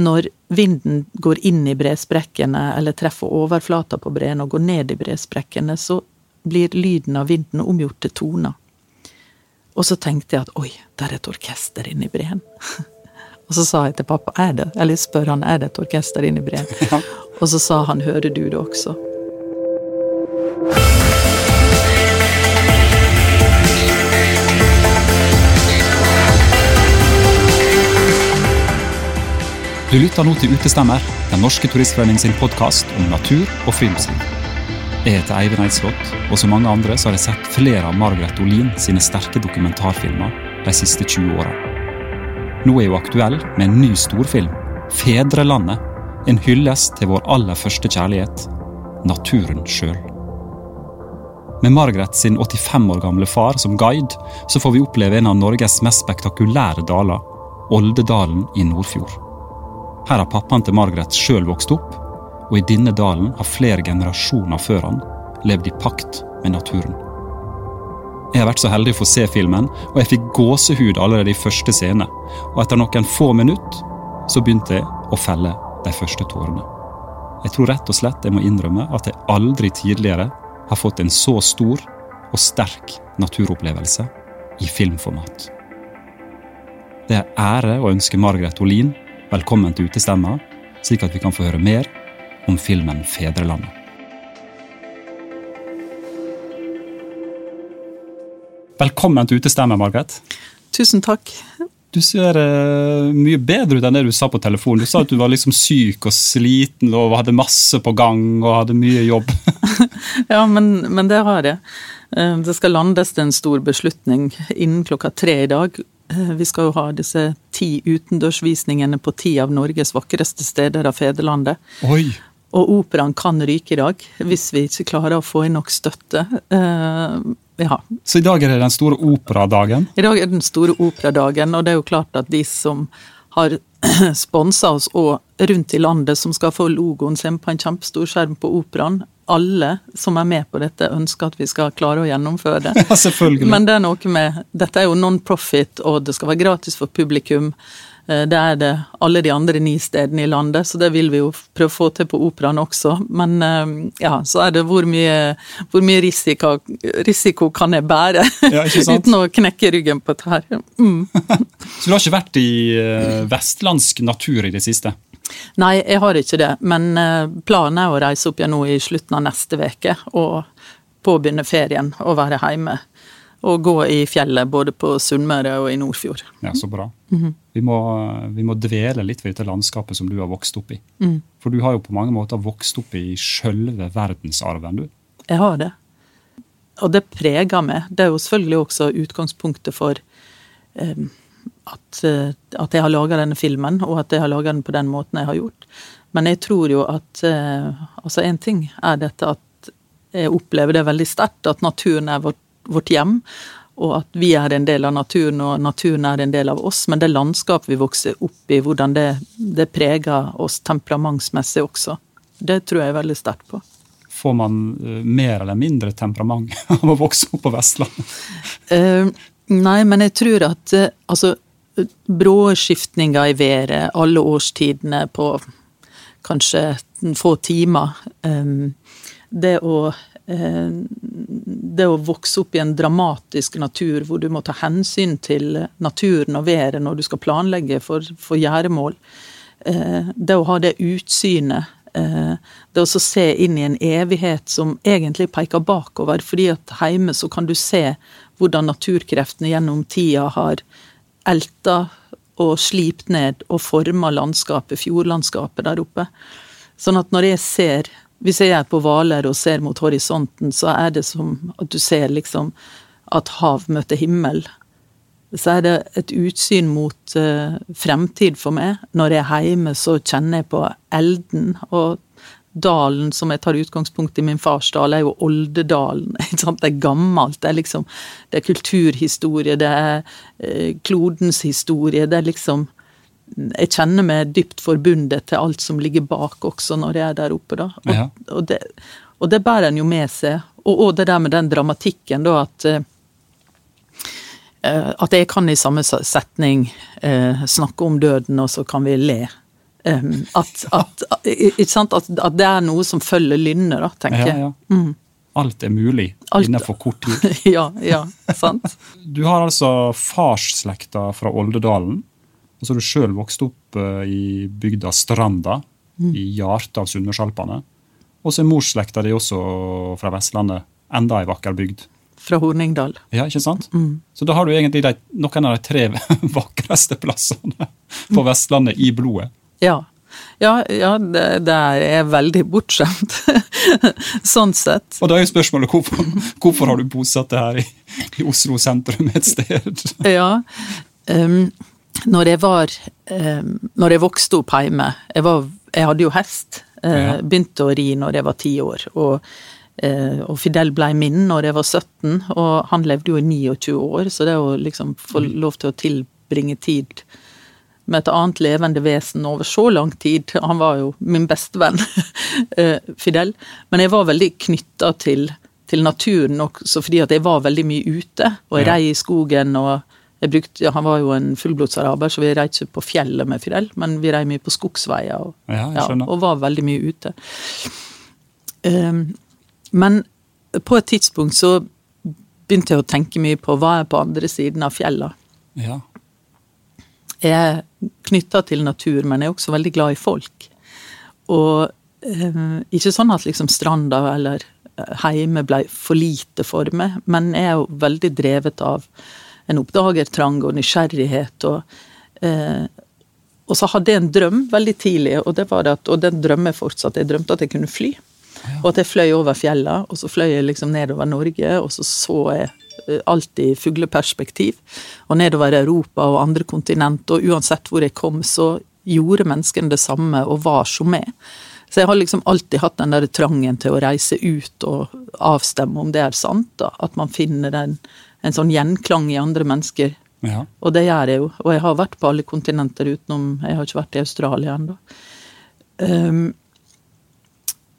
når vinden går inn i bresprekkene eller treffer overflata på breen og går ned i bresprekkene, så blir lyden av vinden omgjort til toner. Og så tenkte jeg at oi, der er et orkester inni breen. og så sa jeg til pappa er det, eller spør han er det et orkester inni breen. Ja. Og så sa han hører du det også? Du lytter nå til Utestemmer, Den norske turistforening sin podkast om natur og friluftsliv. Jeg heter Eivind Eidsvåg, og som mange andre så har jeg sett flere av Margaret Olin sine sterke dokumentarfilmer de siste 20 åra. Nå er hun aktuell med en ny storfilm, 'Fedrelandet'. En hyllest til vår aller første kjærlighet, naturen sjøl. Med Margaret sin 85 år gamle far som guide, så får vi oppleve en av Norges mest spektakulære daler, Oldedalen i Nordfjord. Her har pappaen til Margaret sjøl vokst opp, og i denne dalen har flere generasjoner før han levd i pakt med naturen. Jeg har vært så heldig å få se filmen, og jeg fikk gåsehud allerede i første scene. Og etter noen få minutter så begynte jeg å felle de første tårene. Jeg tror rett og slett jeg må innrømme at jeg aldri tidligere har fått en så stor og sterk naturopplevelse i filmformat. Det er ære å ønske Margaret Olin Velkommen til Utestemma, slik at vi kan få høre mer om filmen 'Fedrelandet'. Velkommen til Utestemma, Margaret. Tusen takk. Du ser uh, mye bedre ut enn det du sa på telefonen. Du sa at du var liksom syk og sliten og hadde masse på gang og hadde mye jobb. ja, men, men, det har jeg. Eh, det skal landes til en stor beslutning innen klokka tre i dag vi skal jo ha disse ti utendørsvisningene på ti av Norges vakreste steder av fedrelandet. Oi. Og operaen kan ryke i dag, hvis vi ikke klarer å få inn nok støtte. Uh, ja. Så i dag er det den store operadagen? I dag er det den store operadagen, og det er jo klart at de som har sponsa oss og rundt i landet, som skal få logoen sin på en kjempestor skjerm på operaen, alle som er med på dette, ønsker at vi skal klare å gjennomføre det. Ja, selvfølgelig. Men det er noe med Dette er jo non-profit, og det skal være gratis for publikum. Eh, det er det alle de andre ni stedene i landet, så det vil vi jo prøve å få til på operaen også. Men eh, ja, så er det hvor mye, hvor mye risiko, risiko, kan jeg bære ja, uten å knekke ryggen på dette her. Mm. så du har ikke vært i eh, vestlandsk natur i det siste? Nei, jeg har ikke det. Men eh, planen er å reise opp igjen nå i slutten av neste uke og påbegynne ferien og være hjemme. Og gå i fjellet både på Sunnmøre og i Nordfjord. Ja, Så bra. Mm -hmm. vi, må, vi, må, dvele litt ved dette landskapet som du har vokst opp i. Mm. For du har jo på mange måter vokst opp i sjølve verdensarven, du. Jeg har det. Og det preger meg. Det er jo selvfølgelig også utgangspunktet for um, at, eh, at jeg har laga denne filmen, og at jeg har laga den på den måten jeg har gjort. Men jeg tror jo at eh, Altså, én ting er dette at jeg opplever det veldig sterkt, at naturen er vårt, vårt hjem. Og at vi er en del av naturen, og naturen er en del av oss. Men det landskapet vi vokser opp i, hvordan det, det preger oss temperamentsmessig også, det tror jeg er veldig sterkt på. Får man uh, mer eller mindre temperament av å vokse opp på Vestlandet? Uh, nei, men jeg tror at uh, altså brå skiftninger i været, alle årstidene på kanskje få timer. Ehm, det å, eh, det å vokse opp i en dramatisk natur hvor du må ta hensyn til naturen og været når du skal planlegge for, for gjæremål. Eh, det å ha det utsynet. Eh, det å se inn i en evighet som egentlig peker bakover. fordi at hjemme så kan du se hvordan naturkreftene gjennom tida har elta og slipt ned og forma landskapet, fjordlandskapet der oppe. Sånn at når jeg ser Hvis jeg er på Hvaler og ser mot horisonten, så er det som at du ser liksom at hav møter himmel. Så er det et utsyn mot uh, fremtid for meg. Når jeg er hjemme, så kjenner jeg på elden og dalen som jeg tar utgangspunkt i min fars dal, er jo Oldedalen. Det er gammelt. Det er liksom det er kulturhistorie, det er eh, klodens historie. Det er liksom Jeg kjenner meg dypt forbundet til alt som ligger bak også, når jeg er der oppe, da. Og, ja. og, det, og det, bærer en jo med seg. Og, og, det der med den dramatikken, da, at eh, at jeg kan i samme setning eh, snakke om døden, og så kan vi le Um, at, at? At, at, det er noe som følger lynnet, da, tenker jeg. Ja, ja. Mm. Alt er mulig Alt. innenfor kort tid. ja, ja, sant. Du har altså farsslekta fra Oldedalen. Og så har du sjøl vokst opp uh, i bygda Stranda, mm. i hjertet av Sunnmørsalpene. Og så er morsslekta di også fra Vestlandet. Enda ei vakker bygd. Fra Horningdal. Ja, ikke sant? Mm. Så da har du egentlig de, noen av de tre vakreste plassene på Vestlandet i blodet. Ja. Ja, ja det, det, er veldig bortskjemt. sånn sett. Og da er jo spørsmålet hvorfor, hvorfor har du bosatt deg her i, i, Oslo sentrum et sted? ja, um, når jeg var um, Når jeg vokste opp hjemme Jeg, var, jeg hadde jo hest. Uh, ja. Begynte å ri når jeg var ti år. Og, uh, og Fidel ble min når jeg var 17, og han levde jo i 29 år, så det å liksom få lov til å tilbringe tid med et annet levende vesen over så lang tid. Han var jo min bestevenn, venn, Fidel. Men jeg var veldig knytta til, til, naturen også fordi at jeg var veldig mye ute. Og jeg ja. rei i skogen og jeg brukte, ja, Han var jo en fullblodsaraber, så vi rei ikke på fjellet med Fidel, men vi rei mye på skogsveier og, ja, og, var veldig mye ute. Um, men på et tidspunkt så begynte jeg å tenke mye på hva er på andre siden av fjella. Ja. Er knytta til natur, men er også veldig glad i folk. Og eh, ikke sånn at liksom stranda eller heime ble for lite for meg, men jeg er jo veldig drevet av en oppdagertrang og nysgjerrighet. Og, eh, og så hadde jeg en drøm veldig tidlig, og, det var at, og den drømmer jeg fortsatt. Jeg drømte at jeg kunne fly. Og at jeg fløy over fjellene, og så fløy jeg liksom nedover Norge, og så så jeg Eh, alltid fugleperspektiv. Og nedover Europa og andre kontinent, og uansett hvor jeg kom, så gjorde menneskene det samme og var som meg. Så jeg har liksom alltid hatt den der trangen til å reise ut og avstemme om det er sant. da, At man finner en, en sånn gjenklang i andre mennesker. Ja. Og det gjør jeg jo. Og jeg har vært på alle kontinenter utenom Jeg har ikke vært i Australia ennå. Um,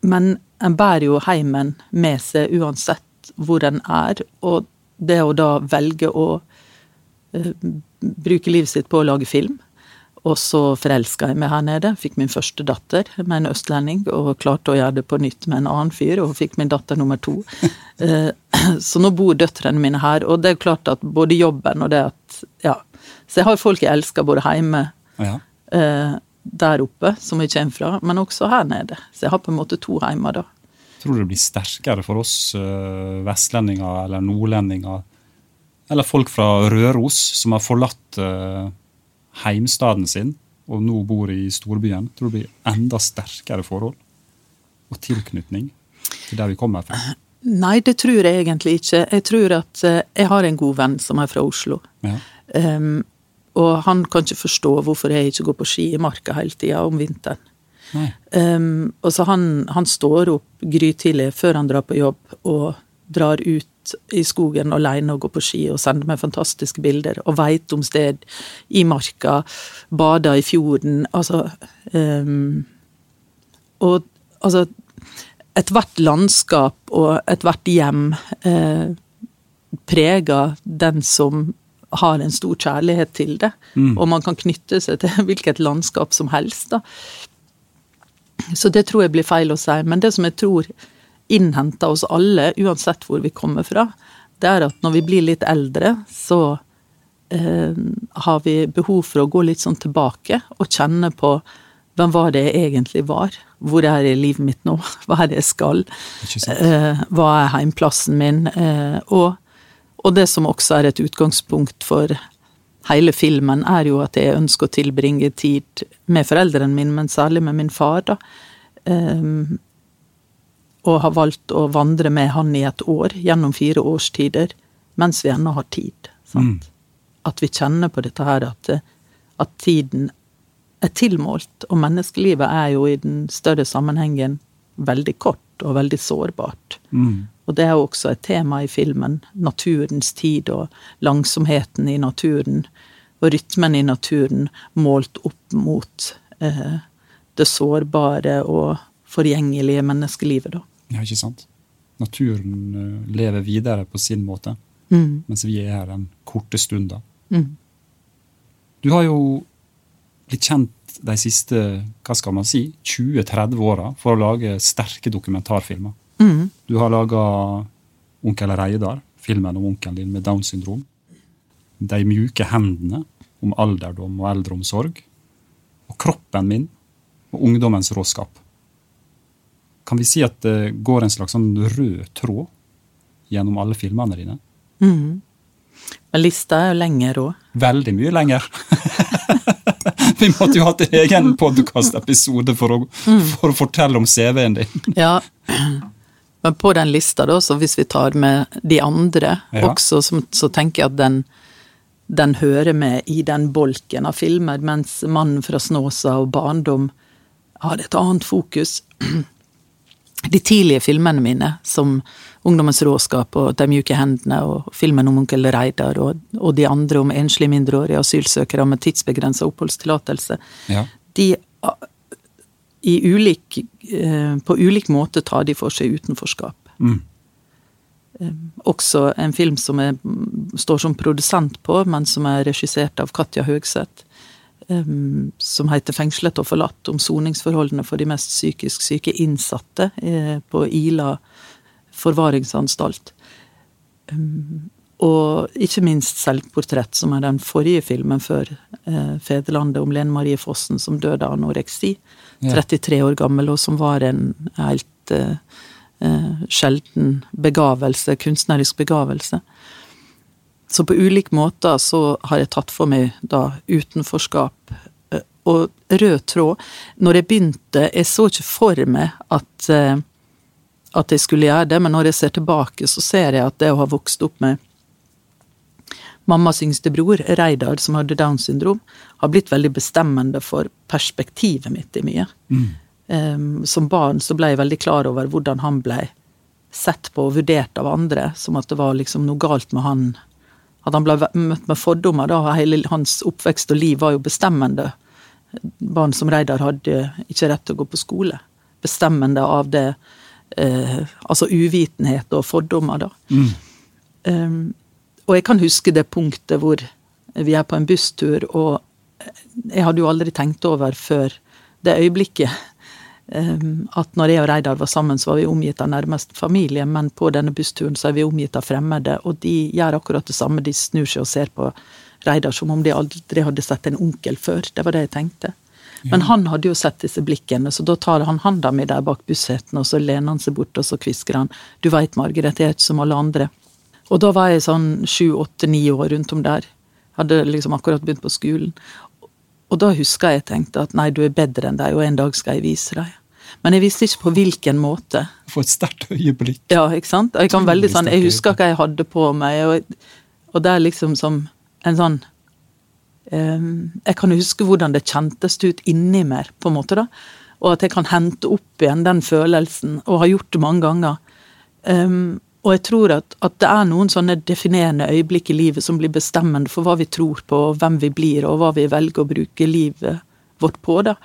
men en bærer jo heimen med seg uansett hvor en er. Og det å da velge å uh, bruke livet sitt på å lage film. Og så forelska jeg meg her nede. Fikk min første datter med en østlending. Og klarte å gjøre det på nytt med en annen fyr, og fikk min datter nummer to. Uh, så nå bor døtrene mine her, og det er klart at både jobben og det at Ja. Så jeg har folk jeg elsker både hjemme ja. uh, der oppe, som jeg kommer fra, men også her nede. Så jeg har på en måte to heimer, da. Tror det blir sterkere for oss uh, vestlendinger eller nordlendinger, eller folk fra Røros som har forlatt uh, heimstaden sin og nå bor i storbyen? Tror du det blir enda sterkere forhold og tilknytning til der vi kommer fra? Nei, det tror jeg egentlig ikke. Jeg tror at uh, jeg har en god venn som er fra Oslo. Ja. Um, og han kan ikke forstå hvorfor jeg ikke går på ski i marka hele tida om vinteren. Um, og så han, han står opp grytidlig før han drar på jobb og drar ut i skogen alene og går på ski og sender meg fantastiske bilder og veit om sted i marka, bader i fjorden, altså um, Og altså Ethvert landskap og ethvert hjem eh, preger den som har en stor kjærlighet til det. Mm. Og man kan knytte seg til hvilket landskap som helst. da. Så det tror jeg blir feil å si. Men det som jeg tror innhenter oss alle, uansett hvor vi kommer fra, det er at når vi blir litt eldre, så eh, har vi behov for å gå litt sånn tilbake og kjenne på hvem var det jeg egentlig var? Hvor er jeg i livet mitt nå? Hva er det jeg skal? Eh, hva er heimplassen min? Eh, og, og, det som også er et utgangspunkt for hele filmen, er jo at jeg ønsker å tilbringe tid med foreldrene mine, men særlig med min far, da. Um, og har valgt å vandre med han i et år, gjennom fire årstider, mens vi ennå har tid. Mm. At vi kjenner på dette her at, at tiden er tilmålt, og menneskelivet er jo i den større sammenhengen veldig kort og veldig sårbart. Mm. Og det er jo også et tema i filmen. Naturens tid og langsomheten i naturen. Og rytmen i naturen målt opp mot eh, det sårbare og forgjengelige menneskelivet, da. Ja, ikke sant. Naturen uh, lever videre på sin måte, mm. mens vi er her den korte stunda. Mm. Du har jo blitt kjent de siste hva skal man si, 20-30 åra for å lage sterke dokumentarfilmer. Mm. Du har laga Onkel Reidar, filmen om onkelen din med Downs syndrom. De mjuke hendene om alderdom og eldreomsorg. Og kroppen min og ungdommens råskap. Kan vi si at det går en slags sånn rød tråd gjennom alle filmene dine? Mm. Men lista er jo lenger òg. Veldig mye lenger. vi måtte jo hatt en egen podkastepisode for, for å fortelle om CV-en din. Ja. Men på den lista, da, så hvis vi tar med de andre Ja. også, så, så tenker jeg at den, den hører med i den bolken av filmer, mens 'Mannen fra Snåsa' og 'Barndom' har et annet fokus. De tidlige filmene mine, som 'Ungdommens råskap' og 'De mjuke hendene' og filmen om onkel Reidar og, og de andre om enslige mindreårige asylsøkere med tidsbegrensa oppholdstillatelse, Ja. de ulik, eh, på ulik måte tar de for seg utenforskap. Mm. Også en film som jeg står som produsent på, men som er regissert av Katja Høgseth. eh, Som heter 'Fengslet og forlatt', om soningsforholdene for de mest psykisk syke innsatte eh, på Ila forvaringsanstalt. Og ikke minst 'Selvportrett', som er den forrige filmen før eh, 'Fedrelandet', om Lene Marie Fossen som døde av anoreksi. Ja. 33 år gammel, og som var en helt eh, sjelden begavelse, kunstnerisk begavelse. Så på ulike måter så har jeg tatt for meg da utenforskap eh, og rød tråd. Når jeg begynte, jeg så ikke for meg at, at jeg skulle gjøre det, men når jeg ser tilbake, så ser jeg at det å ha vokst opp med mammas yngste bror, Reidar, som hadde Downs syndrom, har blitt veldig bestemmende for perspektivet mitt i mye. Um, som barn så ble jeg veldig klar over hvordan han ble sett på og vurdert av andre, som at det var liksom noe galt med han. At han ble møtt med fordommer, da. Hele hans oppvekst og liv var jo bestemmende. Barn som Reidar hadde ikke rett til å gå på skole. Bestemmende av det eh, Altså uvitenhet og fordommer, da. Um, og jeg kan huske det punktet hvor vi er på en busstur, og jeg hadde jo aldri tenkt over før det øyeblikket um, at når jeg og Reidar var sammen, så var vi omgitt av nærmest familie, men på denne bussturen så er vi omgitt av fremmede, og de gjør akkurat det samme. De snur seg og ser på Reidar som om de aldri hadde sett en onkel før. Det var det jeg tenkte. Men han hadde jo sett disse blikkene, så da tar han handa mi der bak bussetene, og så lener han seg bort, og så kvisker han 'Du veit, Margaret, jeg er ikke som alle andre'. Og da var jeg sånn sju, åtte, ni år rundt om der. Hadde liksom akkurat begynt på skolen. Og da husker jeg tenkte at nei, du er bedre enn deg, og en dag skal jeg vise deg. Men jeg visste ikke på hvilken måte. For et sterkt øyeblikk. Ja, ikke sant? Jeg kan veldig sånn, jeg husker hva jeg hadde på meg, og, og det er liksom som en sånn um, Jeg kan huske hvordan det kjentes ut inni meg, på en måte, da. Og at jeg kan hente opp igjen den følelsen, og har gjort det mange ganger. Ehm, og jeg tror at, at det er noen sånne definerende øyeblikk i livet som blir bestemmende for hva vi tror på, og hvem vi blir, og hva vi velger å bruke livet vårt på. da.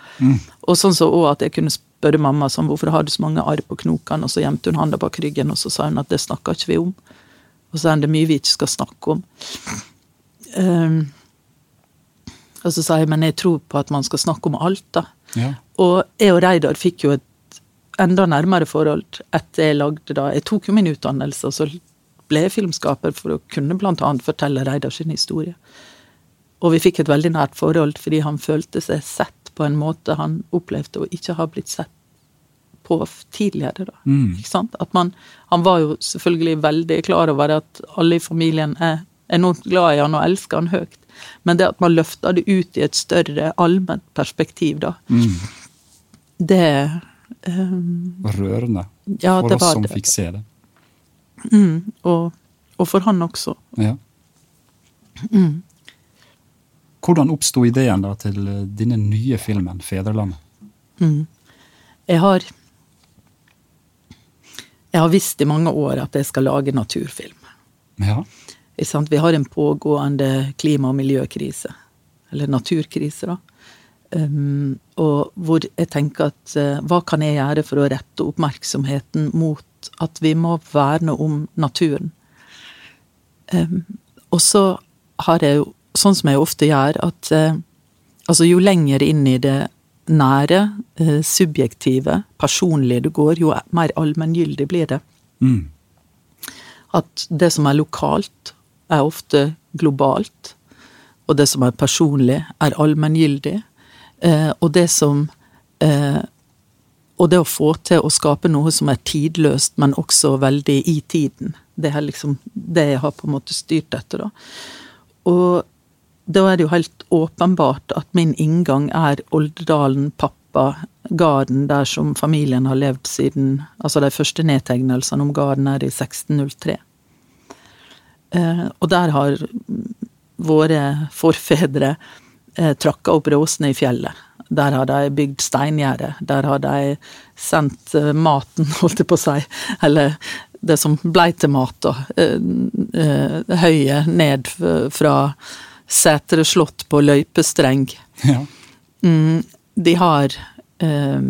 Og sånn så også at jeg kunne spørre mamma sånn, hvorfor har du så mange arr på knokene, og så gjemte hun handa bak ryggen, og så sa hun at det snakker ikke vi om. Og så er det mye vi ikke skal snakke om. Um, og så sa jeg men jeg tror på at man skal snakke om alt, da. Ja. Og jeg og Reidar fikk jo et enda nærmere forhold etter jeg lagde da Jeg tok jo min utdannelse, og så ble jeg filmskaper for å kunne annet fortelle Reidar sin historie. Og vi fikk et veldig nært forhold fordi han følte seg sett på en måte han opplevde å ikke ha blitt sett på tidligere. da. Ikke sant? At man, han var jo selvfølgelig veldig klar over at alle i familien er enormt glad i han og elsker han høyt. Men det at man løfta det ut i et større allment perspektiv, da, det ehm, Rørende Ja, for oss som det. fikk se det. og, og for han også. Ja. Hvordan oppsto ideen da til eh, denne nye filmen, 'Fedrelandet'? Jeg har Jeg har visst i mange år at jeg skal lage naturfilm. Ja. Vi har en pågående klima- og miljøkrise. Eller naturkrise, da. Um, og hvor jeg tenker at uh, hva kan jeg gjøre for å rette oppmerksomheten mot at vi må verne om naturen? Um, og så har jeg jo, sånn som jeg ofte gjør, at uh, Altså, jo lenger inn i det nære, uh, subjektive, personlige du går, jo mer allmenngyldig blir det. Mm. At det som er lokalt, er ofte globalt. Og det som er personlig, er allmenngyldig. Eh, og det som eh, Og det å få til å skape noe som er tidløst, men også veldig i tiden. Det er liksom det jeg har på en måte styrt etter, da. Og da er det jo helt åpenbart at min inngang er Oldedalen, pappa, garden der som familien har levd siden Altså de første nedtegnelsene om garden er i 1603. Eh, og der har våre forfedre trakka opp råsene i fjellet. Der har de bygd steingjerde. Der har de sendt eh, maten, holdt jeg på å si, eller det som blei til mat, da, eh, eh, høyet ned fra Sætre slott på løypestreng. Ja. Mm, de har eh,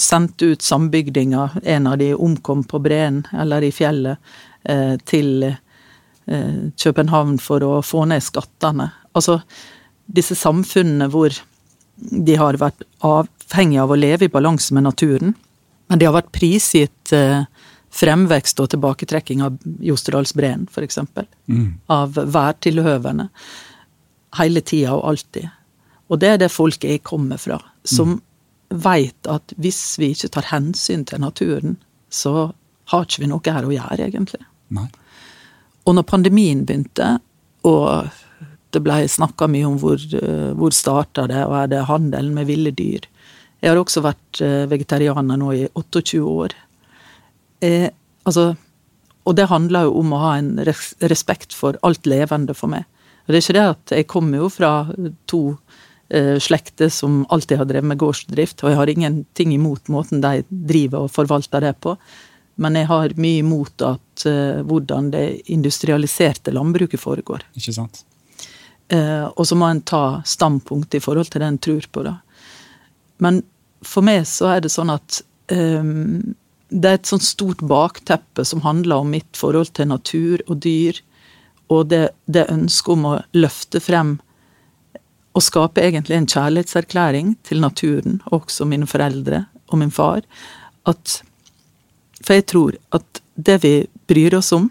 sendt ut sambygdinger, en av de omkom på breen, eller i fjellet, eh, til eh, København for å få ned skattene. Altså, disse samfunnene hvor de har vært avhengige av å leve i balanse med naturen, men de har vært prisgitt eh, fremvekst og tilbaketrekking av Jostedalsbreen, eksempel. Mm. Av værtilhøvene hele tida og alltid. Og det er det folket jeg kommer fra, som mm. veit at hvis vi ikke tar hensyn til naturen, så har ikke vi noe her å gjøre, egentlig. Nei. Og når pandemien begynte, og det ble snakka mye om hvor, hvor starta det, og er det handelen med ville dyr Jeg har også vært eh, vegetarianer nå i 28 år. Eh, altså, og det handler jo om å ha en respekt for alt levende for meg. Og det er ikke det at jeg kommer jo fra to eh, slekter som alltid har drevet med gårdsdrift, og jeg har ingenting imot måten de driver og forvalter det på. Men jeg har mye imot at, eh, hvordan det industrialiserte landbruket foregår. Ikke sant? Eh, og så må en ta standpunkt i forhold til det en tror på, da. Men for meg så er det sånn at um, det er et sånt stort bakteppe som handler om mitt forhold til natur og dyr og det, det ønsket om å løfte frem og skape egentlig en kjærlighetserklæring til naturen, også mine foreldre og min far, at For jeg tror at det vi bryr oss om,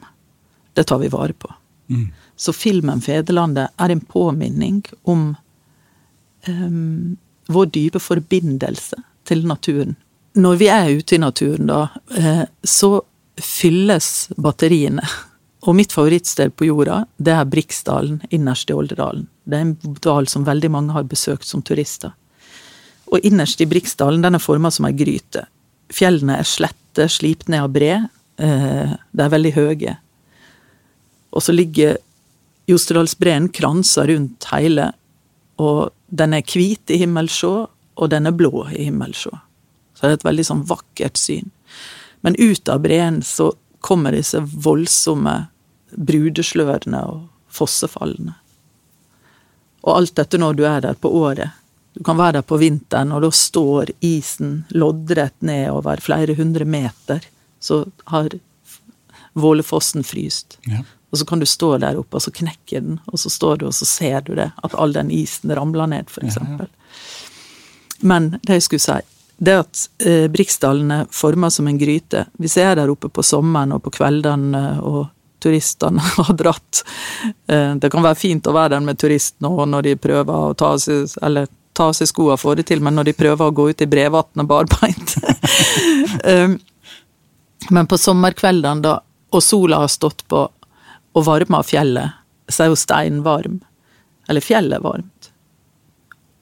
det tar vi vare på. Mm. Så filmen 'Fedrelandet' er en påminning om um, vår dype forbindelse til naturen. Når vi er ute i naturen, da, eh, så fylles batteriene og mitt favorittsted på jorda, det er Briksdalen innerst i Oldedalen. Det er en dal som veldig mange har besøkt som turister. Og innerst i Briksdalen, den er forma som ei gryte. Fjellene er slette, slipt ned av bre. Eh, de er veldig høye. Og så ligger Jostedalsbreen kranser rundt hele, og den er hvit i himmelsjå, og den er blå i himmelsjå. Så det er et veldig sånn vakkert syn. Men ut av breen så kommer disse voldsomme brudeslørene og fossefallene. Og alt dette når du er der på året. Du kan være der på vinteren, og da står isen loddrett ned over flere hundre meter. Så har Vålefossen fryst. Ja. Og så kan du stå der oppe, og så knekker den, og så står du og så ser du det, at all den isen ramler ned, eksempel. Ja, ja. Men det jeg skulle si, det at eh, Briksdalen er forma som en gryte Hvis jeg er der oppe på sommeren og på kveldene og turistene har dratt eh, Det kan være fint å være der med turistene og når de prøver å ta seg eller ta av seg skoene får det til, men når de prøver å gå ut i Brevatnet barbeint um, Men på sommerkveldene, da, og sola har stått på og varma fjellet, så er jo steinen varm. Eller fjellet varmt.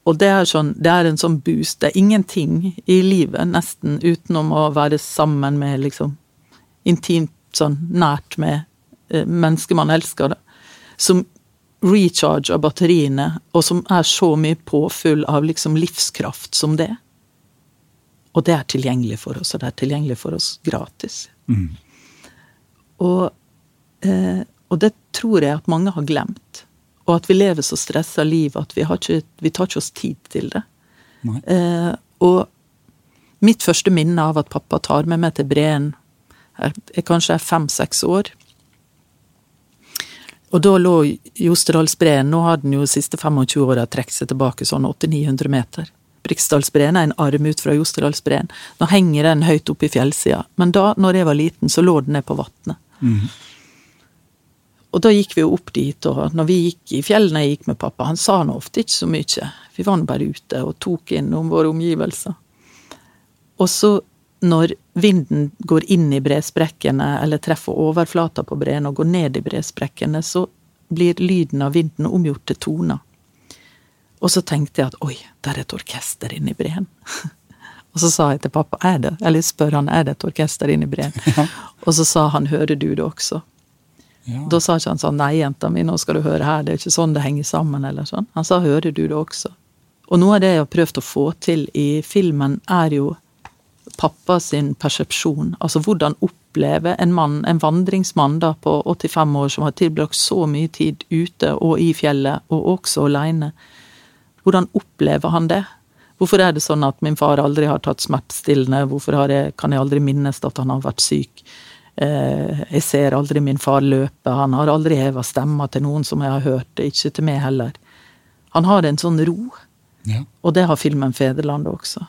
Og det er, sånn, det er en sånn boost. Det er ingenting i livet, nesten, utenom å være sammen med liksom Intimt, sånn nært med eh, mennesker man elsker, da. Som recharger batteriene, og som er så mye påfyll av liksom livskraft som det. Og det er tilgjengelig for oss, og det er tilgjengelig for oss gratis. Mm. Og, eh, og det tror jeg at mange har glemt. Og at vi lever så stressa liv at vi, ikke, vi, tar ikke oss tid til det. Eh, og mitt første minne av at pappa tar med meg til Breen, jeg, jeg kanskje er fem-seks år. Og da lå Jostedalsbreen, nå har den jo de siste 25 åra trukket seg tilbake sånn 800-900 meter. Briksdalsbreen er en arm ut fra Jostedalsbreen. Nå henger den høyt oppe i fjellsida, men da når jeg var liten, så lå den ned på vatnet. Mhm. Og da gikk vi jo opp dit, og når vi gikk i fjellene jeg gikk med pappa, han sa nå ofte ikke så mye. Vi var nå bare ute og tok inn om våre omgivelser. Og så, når vinden går inn i bresprekkene, eller treffer overflata på breen og går ned i bresprekkene, så blir lyden av vinden omgjort til toner. Og så tenkte jeg at oi, der er et orkester inni breen. og så sa jeg til pappa, er det? Eller spør han, er det et orkester inni breen? Og så sa han, hører du det også? Ja. Da sa ikke han sånn nei, jenta mi, nå skal du høre her, det er ikke sånn det henger sammen, eller sånn. Han sa hører du det også? Og noe av det jeg har prøvd å få til i filmen, er jo pappa sin persepsjon. Altså hvordan oppleve en mann, en vandringsmann da på 85 år som har tilbrakt så mye tid ute og i fjellet, og også aleine. Hvordan opplever han det? Hvorfor er det sånn at min far aldri har tatt smertestillende? Hvorfor jeg, kan jeg aldri minnes at han har vært syk? Eh, jeg ser aldri min far løpe, han har aldri heva stemma til noen som jeg har hørt, ikke til meg heller. Han har en sånn ro, Ja. og det har filmen 'Fedrelandet' også.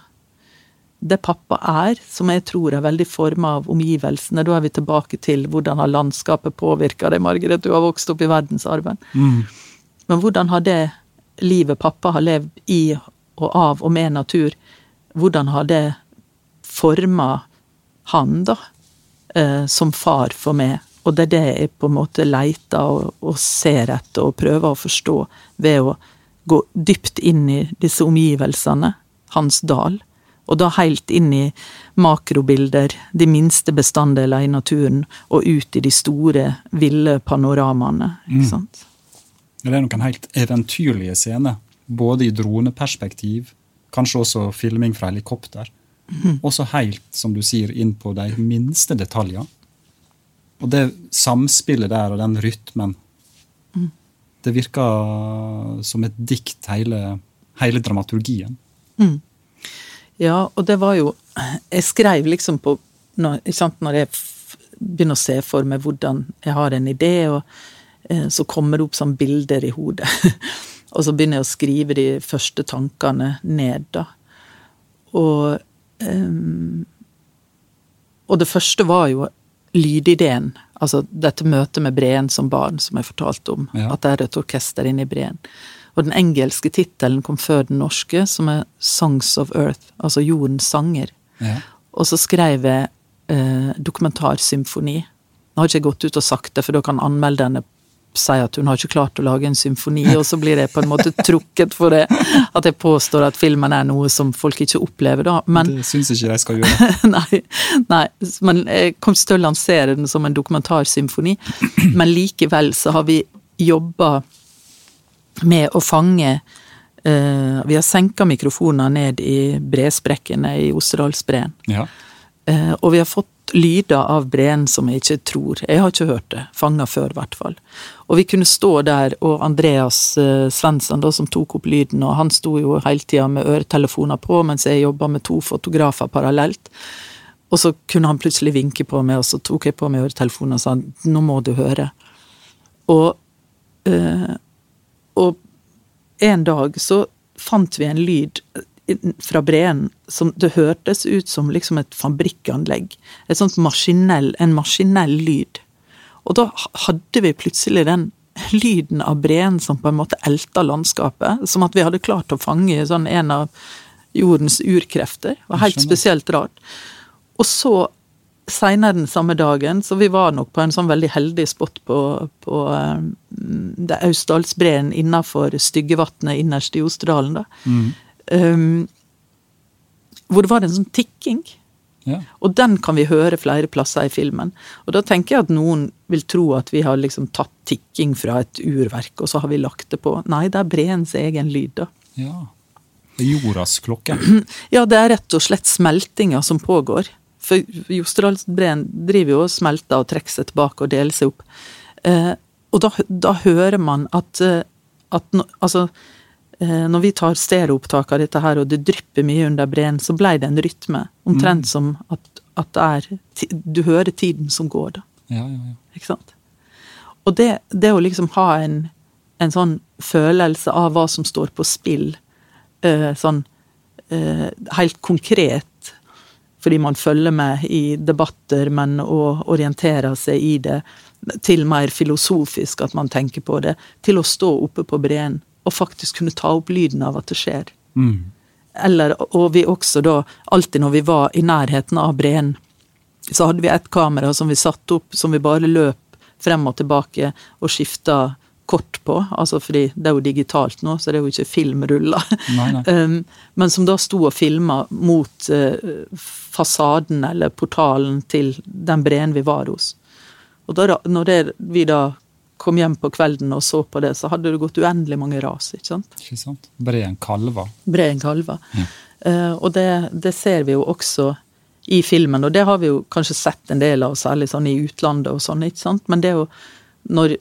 Det pappa er, som jeg tror er veldig forma av omgivelsene, da er vi tilbake til hvordan har landskapet påvirka deg, Margaret, du har vokst opp i verdensarven. Mm. Men hvordan har det livet pappa har levd i og av og med natur, hvordan har det forma han, da, eh, som far for meg? Og det er det jeg på en måte leter og, og ser etter og prøver å forstå ved å gå dypt inn i disse omgivelsene, hans dal, og da helt inn i makrobilder, de minste bestanddeler i naturen, og ut i de store, ville panoramaene. ikke sant? Det er noen helt eventyrlige scener, både i droneperspektiv, kanskje også filming fra helikopter. Også helt, som du sier, inn på de minste detaljer. Og det samspillet der og den rytmen, det virker som et dikt, hele, hele dramaturgien. Ja, og det var jo Jeg skrev liksom på Når, sant, når jeg begynner å se for meg hvordan jeg har en idé, og eh, så kommer det opp sånn bilder i hodet. og så begynner jeg å skrive de første tankene ned, da. Og ehm, Og det første var jo lydideen. Altså dette møtet med Breen som barn, som jeg fortalte om. Ja. At det er et orkester inne i Breen. Og den engelske tittelen kom før den norske, som er Songs of Earth, altså jordens sanger. Ja. Og så skrev jeg eh, dokumentarsymfoni. Nå har ikke jeg gått ut og sagt det, for da kan anmelderne si at hun har ikke klart å lage en symfoni, og så blir jeg på en måte trukket for det. At jeg påstår at filmen er noe som folk ikke opplever, da. Men Det syns ikke de skal gjøre. nei, nei, men jeg kom ikke til å lansere den som en dokumentarsymfoni. Men likevel så har vi jobba med å fange uh, Vi har senka mikrofoner ned i bresprekkene i Osterdalsbreen. Ja. Uh, og vi har fått lyder av breen som jeg ikke tror Jeg har ikke hørt det. Fanga før, i hvert fall. Og vi kunne stå der, og Andreas eh, Svensson, som tok opp lyden, og han sto jo hele tida med øretelefoner på mens jeg jobba med to fotografer parallelt. Og så kunne han plutselig vinke på meg, og så tok jeg på meg øretelefonen og sa 'nå må du høre'. Og, øh, og en dag så fant vi en lyd fra breen som det hørtes ut som liksom et fabrikkanlegg. Et sånt maskinell, en maskinell lyd. Og da hadde vi plutselig den lyden av breen som på en måte elta landskapet. Som at vi hadde klart å fange sånn en av jordens urkrefter. Det var helt spesielt rart. Og så Seinere den samme dagen, så vi var nok på en sånn veldig heldig spot på, på um, Austdalsbreen innafor Styggevatnet innerst i Osterdalen. da. Um, hvor det var en sånn tikking. Ja. Og den kan vi høre flere plasser i filmen. Og da tenker jeg at noen vil tro at vi har liksom tatt tikking fra et urverk, og så har vi lagt det på. Nei, det er breens egen lyd, da. ja. Det er jordas klokke. Ja, det er rett og slett smeltinga som pågår. For Jostedalsbreen driver jo og smelter og trekker seg tilbake og deler seg opp. Eh, og da, da hører man at, eh, at no, altså, når vi tar stereoopptak av dette her, og det drypper mye under breen, så ble det en rytme. Omtrent som at, at det er Du hører tiden som går, da. Ja, ja, ja. Ikke sant? Og det, det å liksom ha en, en sånn følelse av hva som står på spill, eh, sånn eh, helt konkret, fordi man følger med i debatter, men å orientere seg i det, til mer filosofisk at man tenker på det, til å stå oppe på breen og faktisk kunne ta opp lyden av at det skjer. Mm. Eller, og vi også da, alltid når vi var i nærheten av breen, så hadde vi et kamera som vi satte opp, som vi bare løp frem og tilbake og skifta kort på. altså fordi det er jo digitalt nå, så det er jo ikke filmruller. Nei, nei. Um, men som da sto og filma mot eh, fasaden eller portalen til den breen vi var hos. Og da, når det, vi da kom hjem på kvelden og så på det, så hadde det gått uendelig mange ras. ikke sant? Ikke sant? Breen kalva. Breen kalver. Ja. Uh, og det, det ser vi jo også i filmen, og det har vi jo kanskje sett en del av, særlig sånn i utlandet og sånn, ikke sant. Men det er jo når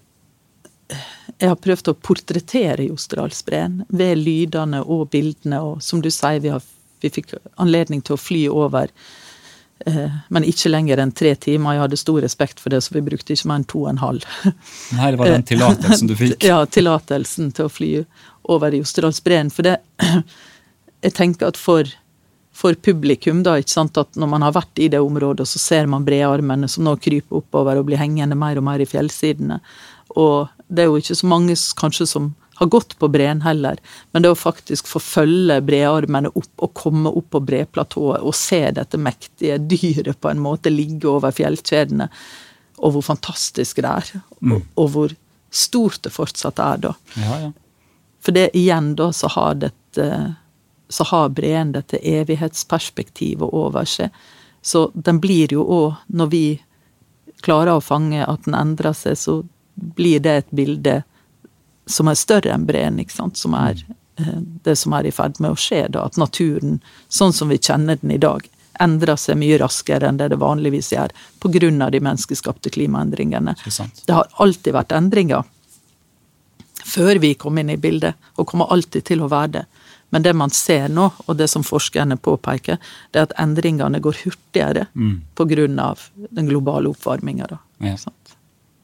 jeg har prøvd å portrettere Jostedalsbreen ved lydene og bildene, og som du sier, vi, har, vi fikk anledning til å fly over, men ikke lenger enn tre timer. Jeg hadde stor respekt for det, så vi brukte ikke mer enn to og en halv. Nei, det var den tillatelsen du fikk. Ja, tillatelsen til å fly over Jostedalsbreen. For det Jeg tenker at for, for publikum, da, ikke sant, at når man har vært i det området, så ser man brearmene som nå kryper oppover og blir hengende mer og mer i fjellsidene. Og det er jo ikke så mange kanskje som har gått på breen heller, men det å faktisk få følge brearmene opp og komme opp på breplatået og se dette mektige dyret på en måte ligge over fjellkjedene, og hvor fantastisk det er, og, og hvor stort det fortsatt er da. Ja, ja. For det igjen da så har dette så har breen dette evighetsperspektivet over seg. Så den blir jo òg, når vi klarer å fange at den endrer seg, så blir det et bilde som er større enn breen, ikke sant. Som er eh, det som er i ferd med å skje, da. At naturen, sånn som vi kjenner den i dag, endrer seg mye raskere enn det det vanligvis gjør, pga. de menneskeskapte klimaendringene. Det har alltid vært endringer før vi kom inn i bildet, og kommer alltid til å være det. Men det man ser nå, og det som forskerne påpeker, det er at endringene går hurtigere Mm. av den globale oppvarminga. Ja. Ja.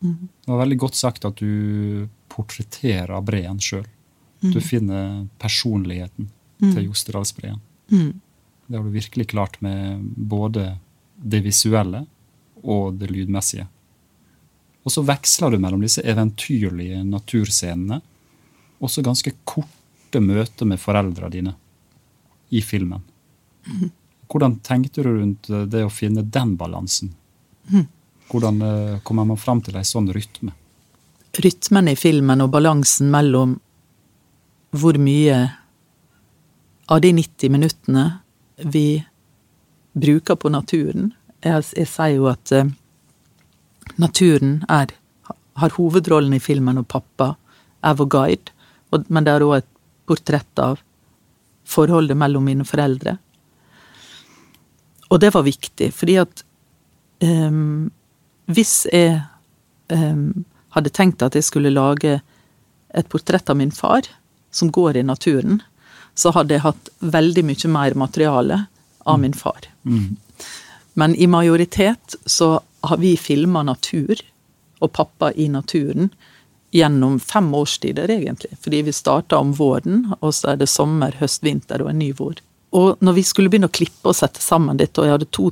Det var veldig godt sagt at du portretterer breen sjøl. Du finner personligheten til Jostedalsbreen. Mm. Det har du virkelig klart med både det visuelle og det lydmessige. Og så veksler du mellom disse eventyrlige naturscenene og så ganske korte møter med foreldrene dine i filmen. Hvordan tenkte du rundt det å finne den balansen? Hvordan eh, kommer man fram til ei sånn rytme? Rytmen i filmen og balansen mellom hvor mye av de 90 minuttene vi bruker på naturen Jeg, jeg sier jo at eh, naturen er, har hovedrollen i filmen, og pappa er vår guide. Og, men det er òg et portrett av forholdet mellom mine foreldre. Og det var viktig, fordi at ehm, hvis jeg um, hadde tenkt at jeg skulle lage et portrett av min far, som går i naturen, så hadde jeg hatt veldig mye mer materiale av min far. Men i majoritet så har vi filma natur, og pappa i naturen, gjennom fem årstider, egentlig. Fordi vi starta om våren, og så er det sommer, høst, vinter og en ny vår. Og når vi skulle begynne å klippe og sette sammen dette, og jeg hadde to,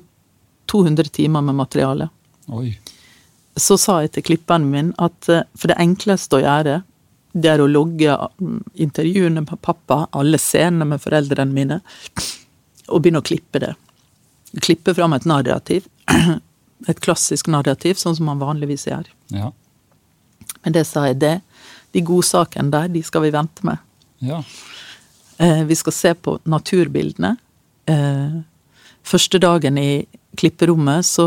200 timer med materiale, Oi. så sa jeg til klipperen min at eh, for det enkleste å gjøre, det er å logge mm, intervjuene med pappa, alle scenene med foreldrene mine, og begynne å klippe det. Klippe fram et narrativ. Et klassisk narrativ, sånn som man vanligvis gjør. Ja. Men det sa jeg, det. De godsakene der, de skal vi vente med. ja. Eh, vi skal se på naturbildene. Eh, første dagen i klipperommet så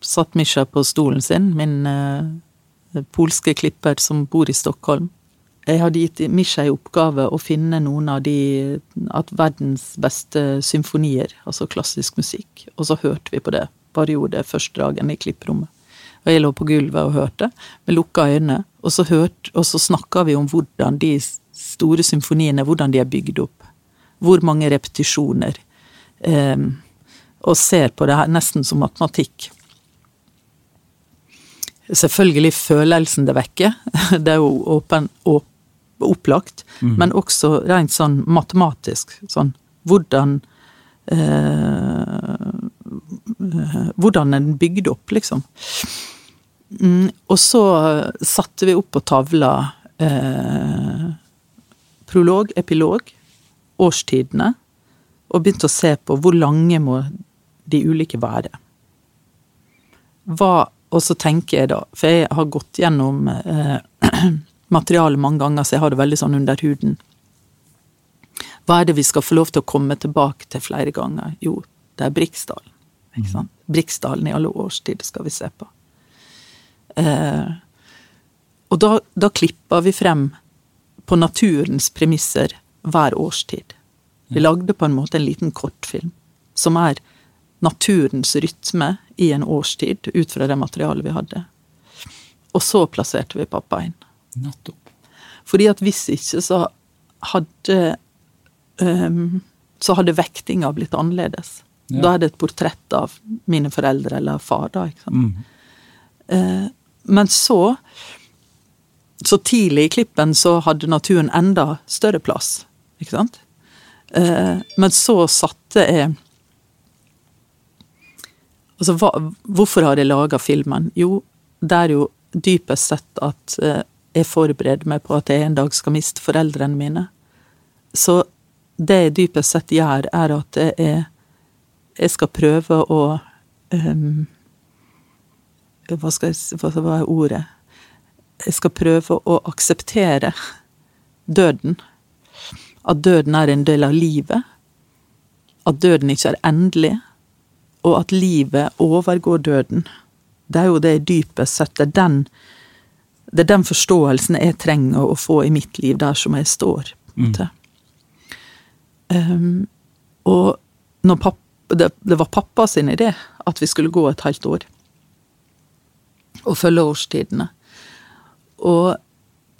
satt Misha på stolen sin, min eh, polske klipper som bor i Stockholm. Jeg hadde gitt Misha i oppgave å finne noen av de at verdens beste symfonier, altså klassisk musikk, og så hørte vi på det. Bare gjorde det første dagen i klipperommet. Og jeg lå på gulvet og hørte, med lukka øyne, og så, hørt, så snakka vi om hvordan de store symfoniene, hvordan de er bygd opp. Hvor mange repetisjoner. Eh, og ser på det her nesten som matematikk. Selvfølgelig følelsen det vekker, det er jo åpen, åp, opplagt, mm. men også rent sånn matematisk. Sånn hvordan eh, Hvordan den bygde opp, liksom. Mm, og så satte vi opp på tavla eh, prolog, epilog, årstidene, og begynte å se på hvor lange må de ulike være. Hva, og så tenker jeg da, for jeg har gått gjennom eh, materialet mange ganger, så jeg har det veldig sånn under huden. Hva er det vi skal få lov til å komme tilbake til flere ganger? Jo, det er Briksdalen. Ikke sant? Briksdalen i alle årstider skal vi se på. Eh, og da, da klipper vi frem på naturens premisser hver årstid. Vi lagde på en måte en liten kortfilm som er naturens rytme i en årstid, ut fra det materialet vi hadde. Og så plasserte vi pappa inn. Nettopp. Fordi at hvis ikke, så hadde um, Så hadde vektinga blitt annerledes. Ja. Da er det et portrett av mine foreldre eller far, da. ikke sant. Mm. Uh, men så Så tidlig i klippen så hadde naturen enda større plass, ikke sant. Uh, men så satte jeg Altså, hva, hvorfor har jeg laga filmen? Jo, det er jo dypest sett at uh, jeg forbereder meg på at jeg en dag skal miste foreldrene mine. Så det jeg dypest sett gjør, er at jeg, jeg skal prøve å um, Hva skal jeg Hva er ordet? Jeg skal prøve å akseptere døden. At døden er en del av livet. At døden ikke er endelig og at livet overgår døden. Det er jo det dypest sett det er den, det er den forståelsen jeg trenger å få i mitt liv, der som jeg står. Mm. Um, og pappa, det, det, var pappa sin idé at vi skulle gå et halvt år. Og følge årstidene. Og,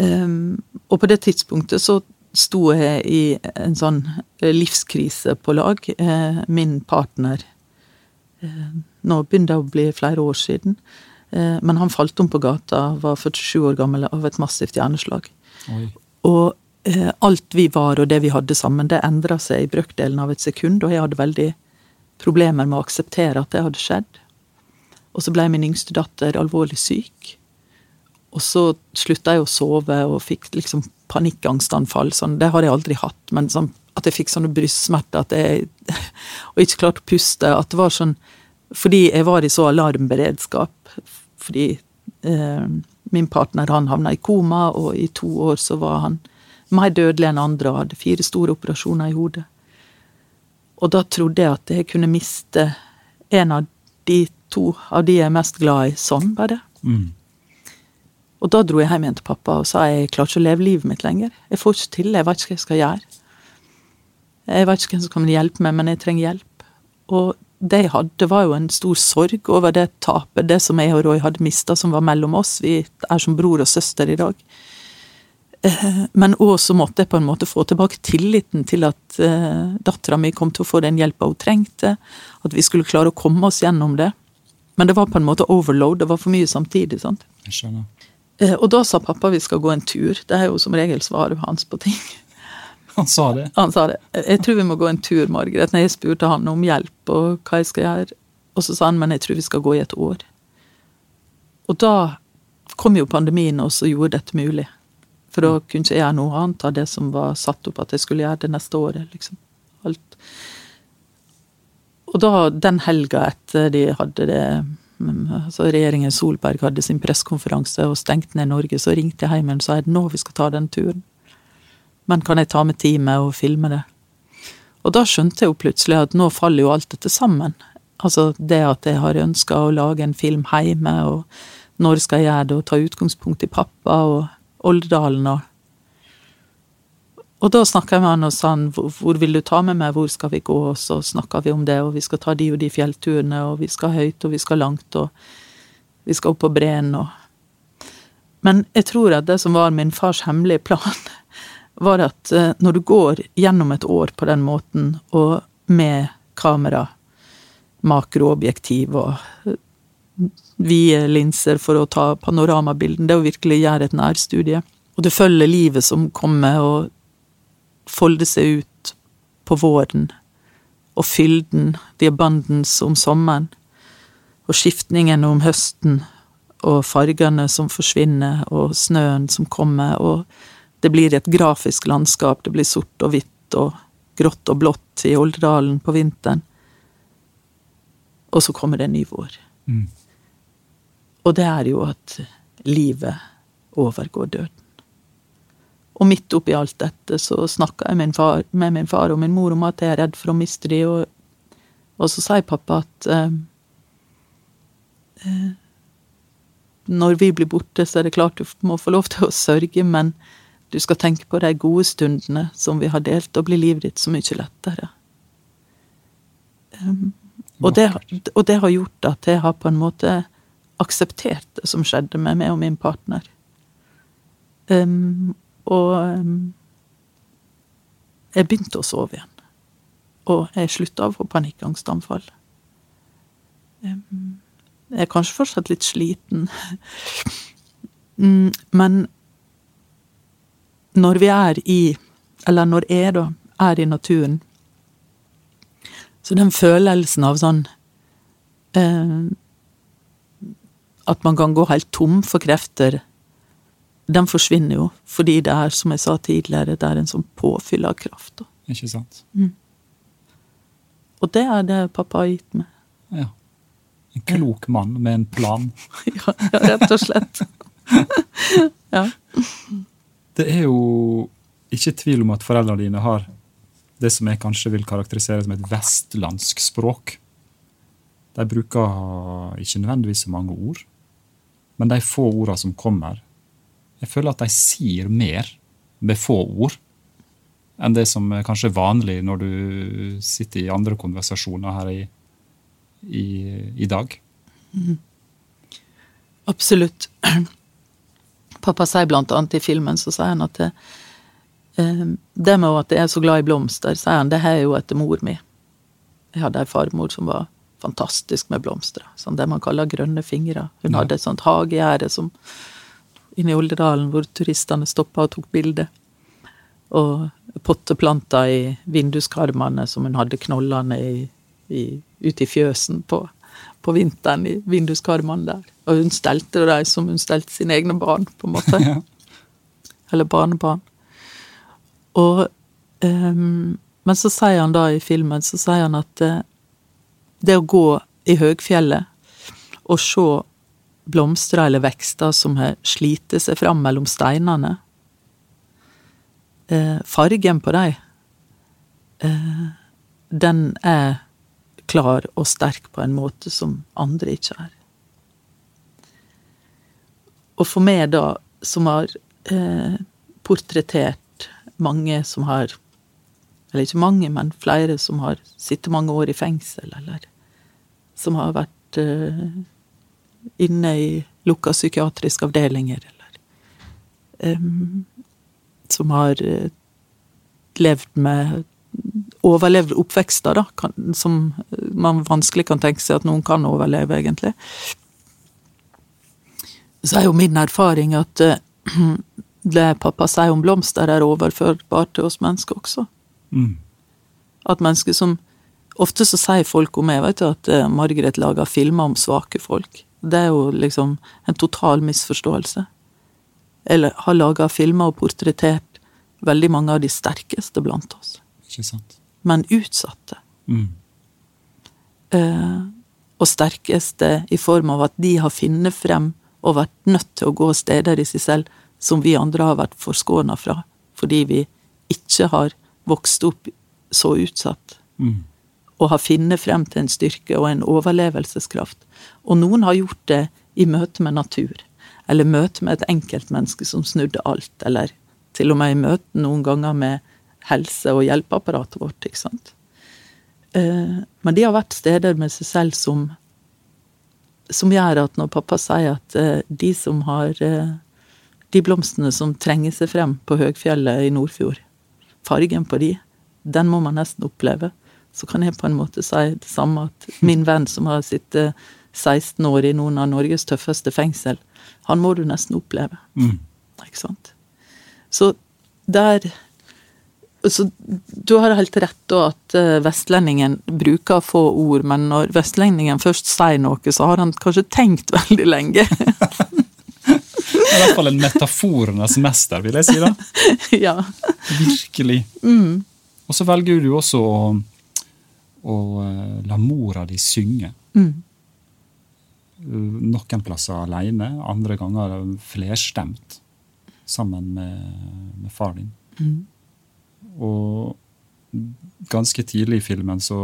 um, og på det tidspunktet så sto jeg i en sånn livskrise på lag. Eh, min partner Eh, nå begynner det å bli flere år siden. Eh, men han falt om på gata, var 47 år gammel av et massivt hjerneslag. Oi. Og eh, alt vi var og det vi hadde sammen, det endra seg i brøkdelen av et sekund, og jeg hadde veldig problemer med å akseptere at det hadde skjedd. Og så ble min yngste datter alvorlig syk. Og så slutta jeg å sove og fikk liksom panikkangstanfall. Sånn. Det har jeg aldri hatt, men sånn at jeg fikk sånne brystsmerter at jeg Og ikke klarte å puste. At det var sånn Fordi jeg var i så alarmberedskap. Fordi eh, min partner han havna i koma, og i to år så var han mer dødelig enn andre og hadde fire store operasjoner i hodet. Og da trodde jeg at jeg kunne miste en av de to av de jeg er mest glad i, sånn bare. Mm. Og da dro jeg hjem igjen til pappa og sa jeg klarer ikke å leve livet mitt lenger. Jeg får ikke til, jeg vet ikke hva jeg skal gjøre. Jeg vet ikke hvem som kan hjelpe meg, men jeg trenger hjelp. Og det jeg hadde, var jo en stor sorg over det tapet, det som jeg og Roy hadde mista, som var mellom oss. Vi er som bror og søster i dag. Eh, men òg så måtte jeg på en måte få tilbake tilliten til at uh, dattera mi kom til å få den hjelpa hun trengte, at vi skulle klare å komme oss gjennom det. Men det var på en måte overload, det var for mye samtidig. sant? Jeg skjønner. Uh, og da sa pappa vi skal gå en tur. Det er jo som regel svaret hans på ting. Han sa det? Han sa det. Jeg tror vi må gå en tur, Margaret. Når jeg spurte han om hjelp og hva jeg skal gjøre, og så sa han men jeg tror vi skal gå i et år. Og da kom jo pandemien og gjorde dette mulig. For da kunne ikke jeg gjøre noe annet av det som var satt opp at jeg skulle gjøre det neste året. liksom. Alt. Og da, den helga etter de hadde det altså Regjeringen Solberg hadde sin pressekonferanse og stengte ned Norge, så ringte jeg hjem og sa at nå vi skal ta den turen men kan jeg ta med teamet og filme det? Og da skjønte jeg jo plutselig at nå faller jo alt dette sammen. Altså det at jeg har ønska å lage en film hjemme, og når skal jeg gjøre det, og ta utgangspunkt i pappa og Oldedalen og Og da snakka jeg med han og sa han, hvor vil du ta med meg, hvor skal vi gå, og så snakka vi om det, og vi skal ta de og de fjellturene, og vi skal høyt, og vi skal langt, og vi skal opp på breen, og Men jeg tror at det som var min fars hemmelige plan, var at eh, når du går gjennom et år på den måten, og med kamera, makroobjektiv og eh, vide linser for å ta panoramabilden. Det å virkelig gjøre et nærstudie. Og du følger livet som kommer og folder seg ut på våren. Og fylden, abundance om sommeren. Og skiftningen om høsten. Og fargene som forsvinner, og snøen som kommer. Og det blir et grafisk landskap. Det blir sort og hvitt og grått og blått i Olderdalen på vinteren. Og så kommer det en ny vår. Mm. Og det er jo at livet overgår døden. Og midt oppi alt dette så snakka jeg min far, med min far og min mor om at jeg er redd for å miste de, og, og så sier pappa at eh, eh, når vi blir borte, så er det klart du må få lov til å sørge, men du skal tenke på de gode stundene som vi har delt, og blir livet ditt så mye lettere. Um, og, det, og det har gjort at jeg har på en måte akseptert det som skjedde med meg og min partner. Um, og um, jeg begynte å sove igjen. Og jeg slutta å få panikkangstanfall. Jeg er kanskje fortsatt litt sliten. mm, men når vi er i Eller når jeg, da, er i naturen, så den følelsen av sånn eh, At man kan gå helt tom for krefter, den forsvinner jo. Fordi det er, som jeg sa tidligere, det er en sånn påfyll av kraft. Da. Ikke sant? Mm. Og det er det pappa har gitt meg. Ja. En klok mann med en plan. ja, rett og slett. ja. Det er jo ikke tvil om at foreldrene dine har det som jeg kanskje vil karakterisere som et vestlandsk språk. De bruker ikke nødvendigvis så mange ord, men de få ordene som kommer Jeg føler at de sier mer med få ord enn det som er kanskje vanlig når du sitter i andre konversasjoner her i, i, i dag. Mm. Absolutt. Pappa sier blant annet i filmen så sier han at det, Ehm, det med at jeg er så glad i blomster, sier han, det har jeg jo etter mor mi. Jeg hadde ei farmor som var fantastisk med blomster. Sånn det man kaller grønne fingre. Hun Nei. hadde et sånt hagegjerde som inne i Olderdalen hvor turistene stoppa og tok bilde. Og potteplanter i vinduskarmene som hun hadde knollene i, i, ute i fjøsen på, på vinteren i vinduskarmene der. Og hun stelte dem som hun stelte sine egne barn, på en måte. Ja. Eller barnebarn. Og um, Men så sier han da i filmen så sier han at uh, det å gå i høgfjellet og se blomster eller vekster som har slitt seg fram mellom steinene uh, Fargen på dem, uh, den er klar og sterk på en måte som andre ikke er. Og for meg, da, som har eh, portrettert mange som har Eller ikke mange, men flere som har sittet mange år i fengsel, eller som har vært eh, inne i lukka psykiatriske avdelinger, eller eh, Som har uh, levd med overlevd oppvekster, da, kan, som man vanskelig kan tenke seg at noen kan overleve, egentlig. Så er jo min erfaring at uh, det pappa sier om blomster, er overførbart til oss mennesker også. Mm. At mennesker som Ofte så sier folk om meg vet du, at uh, Margaret lager filmer om svake folk. Det er jo liksom en total misforståelse. Eller har laga filmer og portrettert veldig mange av de sterkeste blant oss. Ikke sant. Men utsatte. Mm. Uh, og sterkeste i form av at de har funnet frem og vært nødt til å gå steder i seg selv som vi andre har vært forskåna fra, fordi vi ikke har vokst opp så utsatt. Mm. Og har funnet frem til en styrke og en overlevelseskraft. Og noen har gjort det i møte med natur, eller møte med et enkeltmenneske som snudde alt, eller til og med i møte noen ganger med helse- og hjelpeapparatet vårt, ikke sant. Eh, men de har vært steder med seg selv som som gjør at når pappa sier at eh, de som har eh, de blomstene som trenger seg frem på høgfjellet i Nordfjord, fargen på de, den må man nesten oppleve. Så kan jeg på en måte si det samme at min venn som har sittet 16 år i noen av Norges tøffeste fengsel, han må du nesten oppleve. Mm. Ikke sant? Så der så Du har helt rett da at eh, vestlendingen bruker få ord, men når vestlendingen først sier noe, så har han kanskje tenkt veldig lenge. I hvert fall en metaforenes mester, vil jeg si. da. ja. Virkelig. Mm. Og så velger du også å, å eh, la mora di synge. Mm. Noen plasser alene, andre ganger flerstemt sammen med, med far din. Mm. Og ganske tidlig i filmen så,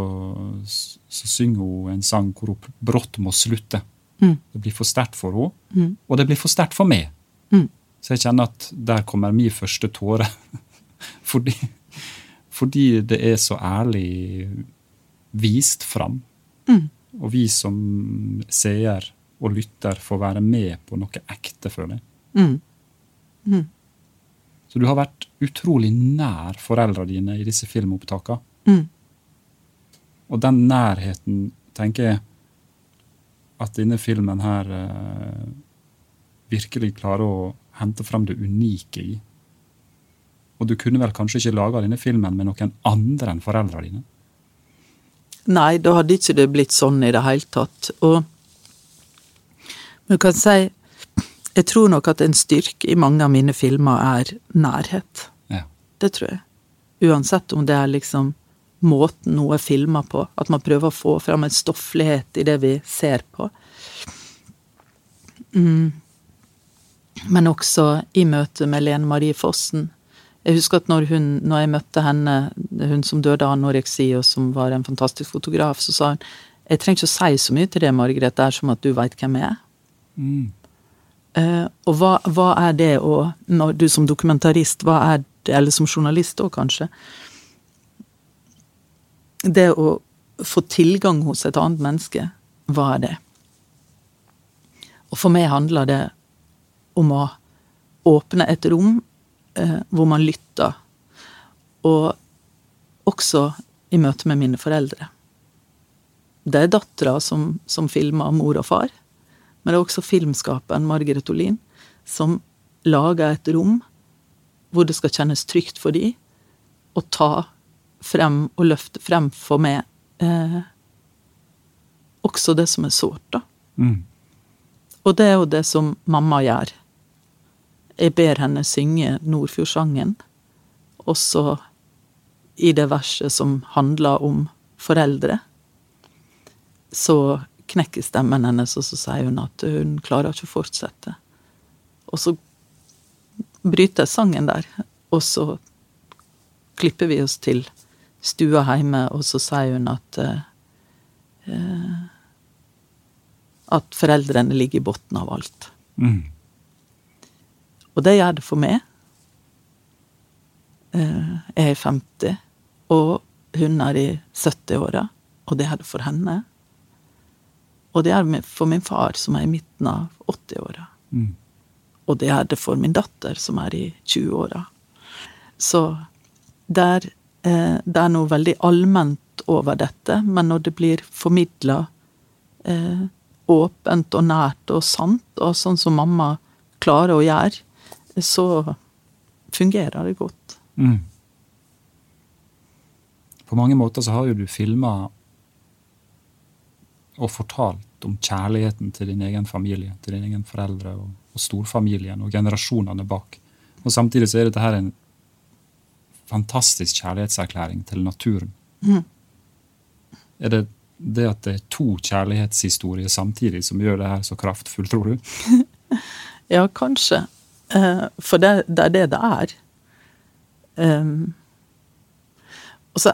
så synger hun en sang hvor hun brått må slutte. Mm. Det blir for sterkt for henne, Mm. og det blir for sterkt for meg. Mm. Så jeg kjenner at der kommer min første tåre. fordi, fordi det er så ærlig vist fram. Mm. Og vi som seer og lytter får være med på noe ekte, føler jeg. Mm. Så du har vært utrolig nær foreldrene dine i disse filmopptakene. Mm. Og den nærheten, tenker jeg, at denne filmen her eh, virkelig klarer å hente fram det unike i. Og du kunne vel kanskje ikke laga denne filmen med noen andre enn foreldrene dine? Nei, da hadde ikke det blitt sånn i det hele tatt. Og du kan si Jeg tror nok at en styrke i mange av mine filmer er nærhet. Ja. Det tror jeg. Uansett om det er liksom måten noe er filma på. At man prøver å få fram en stofflighet i det vi ser på. Mm. Men også i møte med Lene Marie Fossen. Jeg husker at når, hun, når jeg møtte henne, hun som døde av anoreksi, og som var en fantastisk fotograf, så sa hun jeg trenger ikke å si så mye til det, Margrethe, det er som at du veit hvem jeg er. Mm. Eh, og hva, hva er det å du som dokumentarist, hva er det, eller som journalist òg, kanskje Det å få tilgang hos et annet menneske, hva er det? Og for meg handler det om å åpne et rom eh, hvor man lytter. Og også i møte med mine foreldre. Det er dattera som, som filmer mor og far. Men det er også filmskaperen Margaret Olin som lager et rom hvor det skal kjennes trygt for de å ta frem og løfte frem for meg eh, også det som er sårt, da. Mm. Og det er jo det som mamma gjør. Jeg ber henne synge Nordfjordsangen, også i det verset som handler om foreldre, så knekker stemmen hennes, og så sier hun at hun klarer ikke å fortsette. Og så bryter sangen der, og så klipper vi oss til stua hjemme, og så sier hun at eh, at foreldrene ligger i bunnen av alt. Mm. Og det gjør det for meg. Eh, Jeg er 50, og hun er i 70-åra, og det er det for henne. Og det er for min far, som er i midten av 80-åra. Mm. Og det er det for min datter, som er i 20-åra. Så det er, eh, det er noe veldig allment over dette, men når det blir formidla eh, åpent og nært og sant, og sånn som mamma klarer å gjøre, så fungerer det godt. Mm. På mange måter så har jo du filma og fortalt om kjærligheten til din egen familie, til dine egen foreldre og, og storfamilien og generasjonene bak. Og samtidig så er dette her en fantastisk kjærlighetserklæring til naturen. Mm. Er det det at det er to kjærlighetshistorier samtidig som gjør det her så kraftfullt, tror du? Ja, kanskje. Eh, For det, det er det det er. Um, og så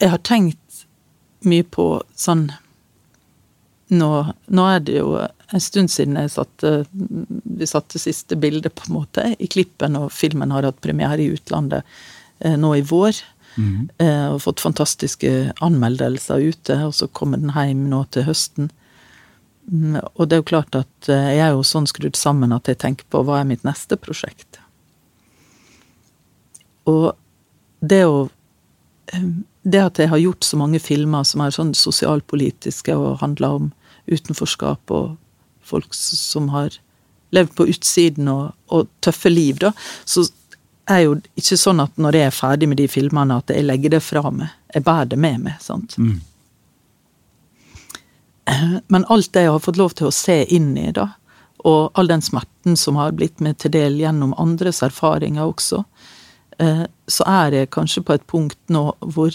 Jeg har tenkt mye på sånn nå, nå er det jo en stund siden satte, vi satte siste bilde, på en måte, i klippen, og filmen har hatt premiere i utlandet eh, nå i vår. Mm -hmm. Og fått fantastiske anmeldelser ute, og så kommer den hjem nå til høsten. Mm, Og det er jo klart at eh, jeg er jo sånn skrudd sammen at jeg tenker på hva er mitt neste prosjekt. Og det å Det at jeg har gjort så mange filmer som er sånn sosialpolitiske og handler om utenforskap og folk som har levd på utsiden og, og tøffe liv, da, så er jo ikke sånn at når jeg er ferdig med de filmene, at jeg legger det fra meg. Jeg bærer det med meg. sant? Mm. Men alt det jeg har fått lov til å se inn i, da, og all den smerten som har blitt meg til del gjennom andres erfaringer også, eh, så er jeg kanskje på et punkt nå hvor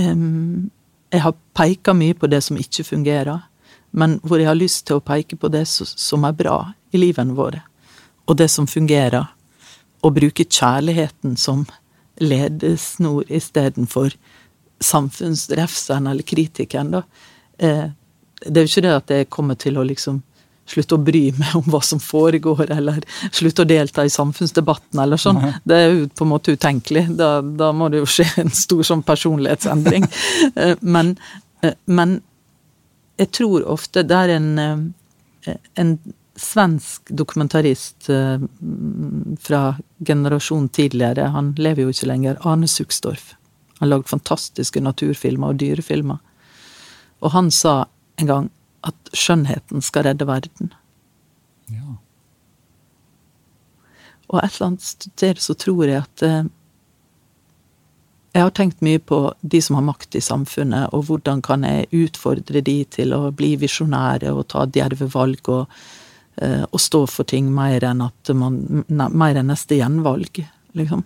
jeg har peka mye på det som ikke fungerer, men hvor jeg har lyst til å peke på det som er bra i livene våre, og det som fungerer, og bruke kjærligheten som ledesnor istedenfor samfunnsrefseren eller kritikeren, da. Eh, det er jo ikke det at jeg kommer til å liksom slutte å bry meg om hva som foregår, eller slutte å delta i samfunnsdebatten, eller sånn. Det er jo på en måte utenkelig. Da, da må det jo skje en stor sånn personlighetsendring. Eh, men, eh, men, jeg tror ofte det er en, eh, en svensk dokumentarist fra generasjonen tidligere, han lever jo ikke lenger, Arne Suksdorf. Han har lagd fantastiske naturfilmer og dyrefilmer. Og han sa en gang at skjønnheten skal redde verden. Ja. Og et eller annet sted så tror jeg at eh, Jeg har tenkt mye på de som har makt i samfunnet, og hvordan kan jeg utfordre de til å bli visjonære og ta djerve valg og, eh, og, stå for ting mer enn, man, mer enn neste gjenvalg, liksom.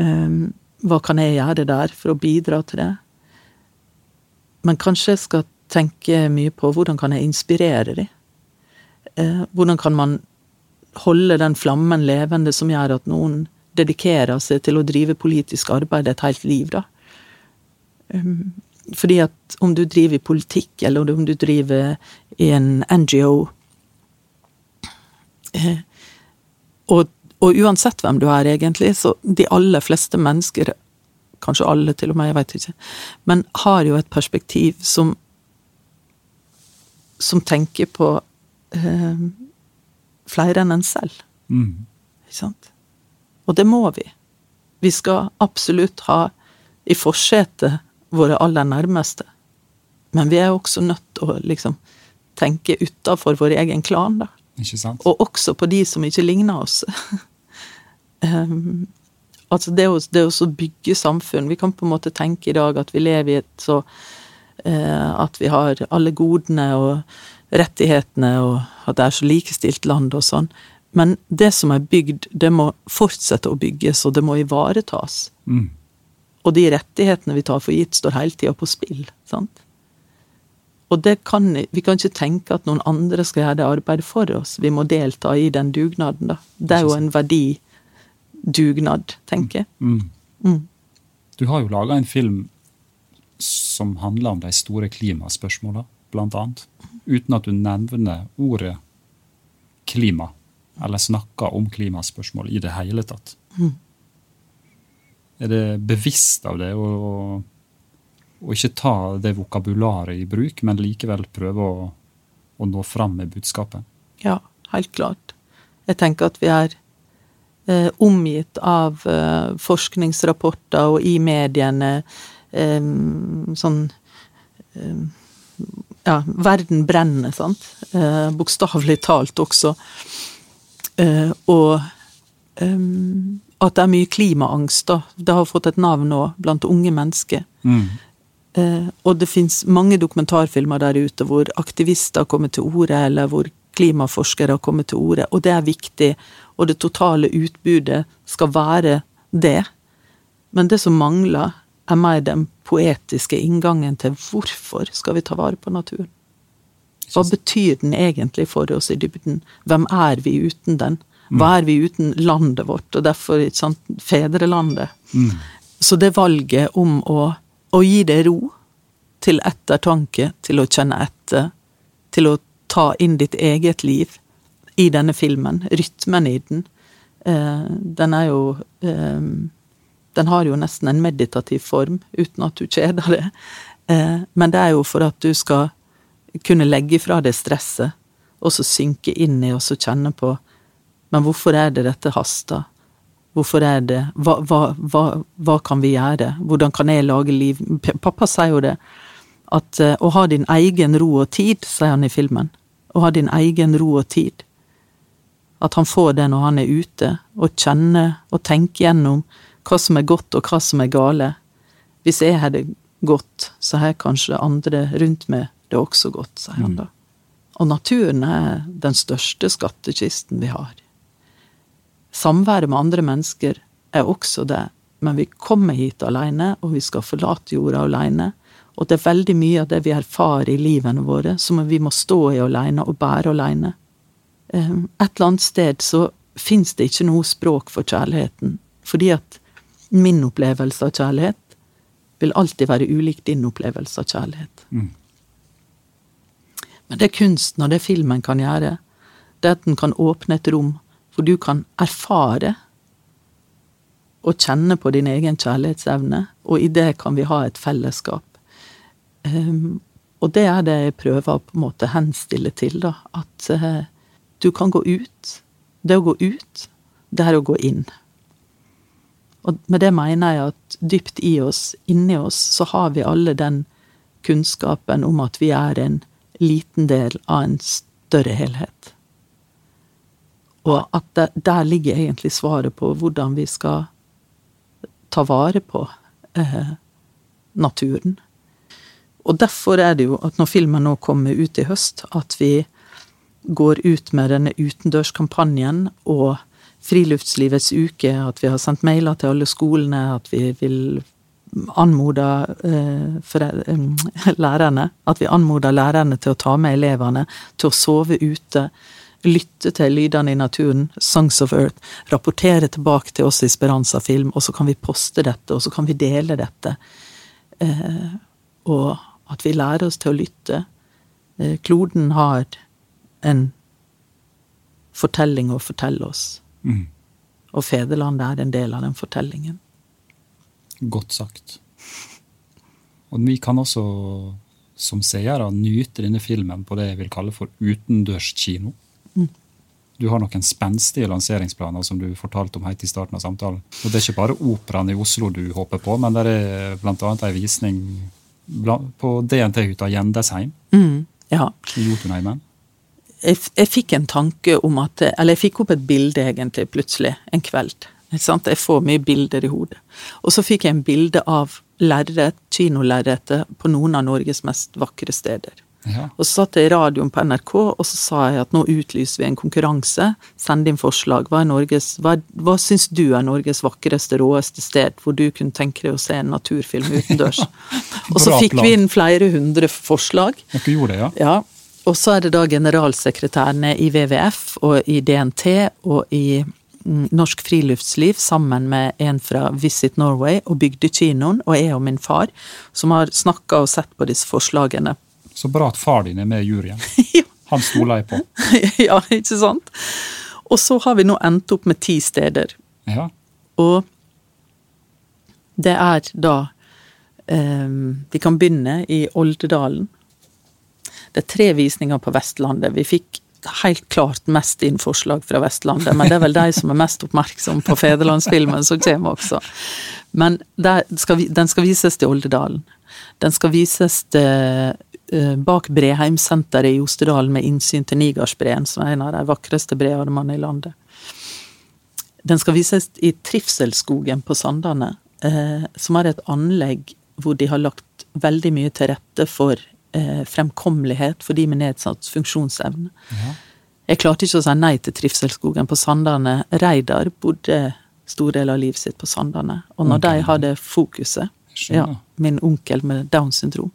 Eh, hva kan jeg gjøre der for å bidra til det? Men kanskje jeg skal tenke mye på hvordan kan jeg inspirere dem? Eh, hvordan kan man holde den flammen levende som gjør at noen dedikerer seg til å drive politisk arbeid et helt liv, da? Um, fordi at om du driver i politikk, eller om du driver i en NGO eh, og, og uansett hvem du er, egentlig, så de aller fleste mennesker kanskje alle til og med, jeg veit ikke, men har jo et perspektiv som som tenker på eh, flere enn en selv. Mm. Ikke sant? Og det må vi. Vi skal absolutt ha i forsetet våre aller nærmeste. Men vi er også nødt til å liksom tenke utafor vår egen klan, da. Og også på de som ikke ligner oss. um, altså det å, det å bygge samfunn Vi kan på en måte tenke i dag at vi lever i et så uh, at vi har alle godene og rettighetene, og at det er så likestilt land og sånn. Men det som er bygd, det må fortsette å bygges, og det må ivaretas. Mm. Og de rettighetene vi tar for gitt, står hele tida på spill. sant? Og det kan, vi kan ikke tenke at noen andre skal gjøre det arbeidet for oss. Vi må delta i den dugnaden, da. Det er jo en verdidugnad, tenker jeg. Mm. Mm. Du har jo laga en film som handler om de store klimaspørsmåla, blant annet. Uten at du nevner ordet klima, eller snakker om klimaspørsmål i det hele tatt. Mm. Er det bevisst av det å, å ikke ta det vokabularet i bruk, men likevel prøve å, å nå fram med budskapet? Ja, helt klart. Jeg tenker at vi er eh, omgitt av eh, forskningsrapporter og i mediene sånn Ja, verden brenner, sant. Eh, bokstavelig talt også. Eh, og at det er mye klimaangst, da. Det har fått et navn nå, blant unge mennesker. Mm. Eh, og det fins mange dokumentarfilmer der ute hvor aktivister kommer til orde, eller hvor klimaforskere kommer til orde, og det er viktig. Og det totale utbudet skal være det. Men det som mangler, er mer den poetiske inngangen til hvorfor skal vi ta vare på naturen? Hva betyr den egentlig for oss i dybden? Hvem er vi uten den? Hva er vi uten landet vårt, og derfor sant, fedrelandet? Mm. Så det valget om å, å, gi det ro til ettertanke, til å kjenne etter, til å ta inn ditt eget liv i denne filmen, rytmen i den, eh, den er jo eh, den har jo nesten en meditativ form, uten at du kjeder det. Eh, men det er jo for at du skal kunne legge fra deg stresset, og så synke inn i oss og kjenne på Men hvorfor er det dette haster? Hvorfor er det hva, hva, hva, hva, kan vi gjøre? Hvordan kan jeg lage liv Pappa sier jo det. At eh, å ha din egen ro og tid, sier han i filmen. Å ha din egen ro og tid. At han får det når han er ute, og kjenner og tenker gjennom hva som er godt og hva som er gale. Hvis jeg hadde gått, så har kanskje andre rundt meg det også godt, sier han da. Og naturen er den største skattkisten vi har. Samværet med andre mennesker er også det, men vi kommer hit alene, og vi skal forlate jorda alene. Og det er veldig mye av det vi erfarer i livene våre, som vi må stå i alene og bære alene. Ehm, et eller annet sted så fins det ikke noe språk for kjærligheten, fordi at min opplevelse av kjærlighet vil alltid være ulik din opplevelse av kjærlighet. Mm. Men det kunsten og det filmen kan gjøre, det er at den kan åpne et rom hvor du kan erfare og kjenne på din egen kjærlighetsevne, og i det kan vi ha et fellesskap. Um, og det er det jeg prøver å på en måte henstille til, da. At uh, du kan gå ut. Det å gå ut, det er å gå inn. Og med det mener jeg at dypt i oss, inni oss, så har vi alle den kunnskapen om at vi er en liten del av en større helhet. Og at det, der ligger egentlig svaret på hvordan vi skal ta vare på eh, naturen. Og derfor er det jo at når filmen nå kommer ut i høst, at vi går ut med denne utendørskampanjen og Friluftslivets uke, at vi har sendt mailer til alle skolene, at vi vil anmoda eh, eh, lærerne At vi anmoder lærerne til å ta med elevene, til å sove ute, lytte til lydene i naturen, Songs of Earth, rapportere tilbake til oss i Speranza Film, og så kan vi poste dette, og så kan vi dele dette. Eh, og at vi lærer oss til å lytte. Kloden har en fortelling å fortelle oss. Mm. Og fedrelandet er en del av den fortellingen. Godt sagt. Og vi kan også som seere nyte denne filmen på det jeg vil kalle for utendørskino. Mm. Du har noen spenstige lanseringsplaner som du fortalte om helt i starten av samtalen. Og Det er ikke bare Operaen i Oslo du håper på, men det er bl.a. en visning på DNT-hytta Gjendesheim mm, ja. i Jotunheimen. Jeg, jeg, fikk en tanke om at Eller jeg fikk opp et bilde, egentlig, plutselig, en kveld. Jeg får mye bilder i hodet. Og så fikk jeg en bilde av lerret, kinolerretet, på noen av Norges mest vakre steder. Ja. Og så satt jeg i radioen på NRK, og så sa jeg at nå utlyser vi en konkurranse. Send inn forslag. Hva, Norges, hva, hva syns du er Norges vakreste, råeste sted, hvor du kunne tenke deg å se en naturfilm utendørs? og så fikk vi inn flere hundre forslag. Dere gjorde det, ja? ja. Og så er det da generalsekretærene i WWF og i DNT og i Norsk Friluftsliv sammen med en fra Visit Norway og bygde kinoen, og jeg og min far, som har snakka og sett på disse forslagene. Så bra at far din er med i juryen. ja. Han stoler jeg på. ja, ikke sant? Og så har vi nå endt opp med ti steder. Ja. Og det er da um, Vi kan begynne i Oldedalen. Det er tre visninger på Vestlandet. Vi fikk helt klart mest inn forslag fra Vestlandet, men det er vel de som er mest oppmerksom på fedrelandsfilmen som kommer også. Men skal, den skal vises til Oldedalen. Den skal vises til, uh, bak Breheimsenteret i Jostedalen med innsyn til Nigardsbreen, som er en av de vakreste brearmene i landet. Den skal vises i Trivselsskogen på Sandane, uh, som er et anlegg hvor de har lagt veldig mye til rette for eh, fremkommelighet for de med nedsatt funksjonsevne. Ja. Jeg klarte ikke å si nei til Trivselsskogen på Sandane. Reidar bodde stor del av livet sitt på Sandane. Og når okay. de hadde fokuset ja, Min onkel med Downs syndrom.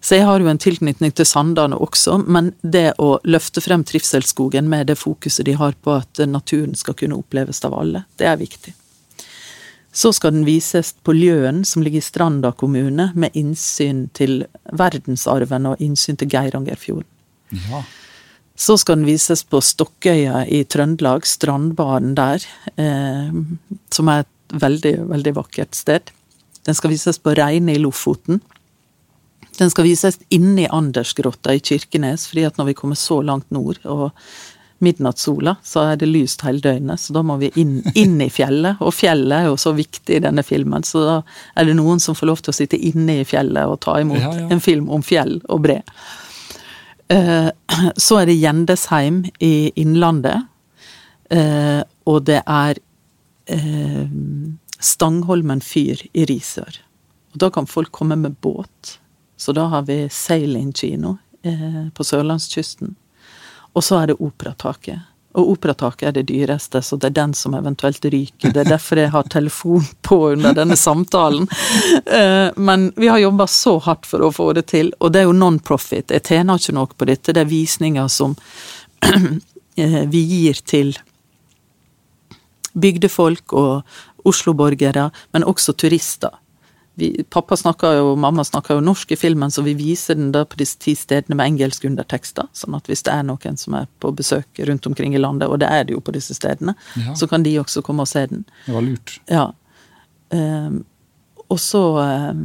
Så jeg har jo en tilknytning til Sandane også, men det å løfte frem Trivselsskogen med det fokuset de har på at naturen skal kunne oppleves av alle, det er viktig. Så skal den vises på Ljøen, som ligger i Stranda kommune, med innsyn til verdensarven og innsyn til Geirangerfjorden. Ja. Så skal den vises på Stokkøya i Trøndelag, strandbaren der, eh, som er et veldig, veldig vakkert sted. Den skal vises på Reine i Lofoten. Den skal vises inne i Andersgrotta i Kirkenes, fordi at når vi kommer så langt nord og midnattssola, så er det lyst hele døgnet. Så da må vi inn, inn, i fjellet. Og fjellet er jo så viktig i denne filmen, så da er det noen som får lov til å sitte inne i fjellet og ta imot ja, ja. en film om fjell og bre. Eh, så er det Gjendesheim i Innlandet. Eh, og det er eh, Stangholmen fyr i Risør. Og da kan folk komme med båt. Så da har vi Sailing kino på sørlandskysten. Og så er det operataket. Og operataket er det dyreste, så det er den som eventuelt ryker. Det er derfor jeg har telefon på under denne samtalen. Eh, men vi har jobba så hardt for å få det til, og det er jo non-profit. Jeg tjener ikke noe på dette. Det er visninger som eh, vi gir til bygdefolk og Oslo-borgere, men også turister vi, pappa snakker jo, mamma snakker jo norsk i filmen, så vi viser den da på disse ti stedene med engelske undertekster. Sånn at hvis det er noen som er på besøk rundt omkring i landet, og det er det jo på disse stedene, ja. så kan de også komme og se den. Det var lurt. Ja. Um, og så um,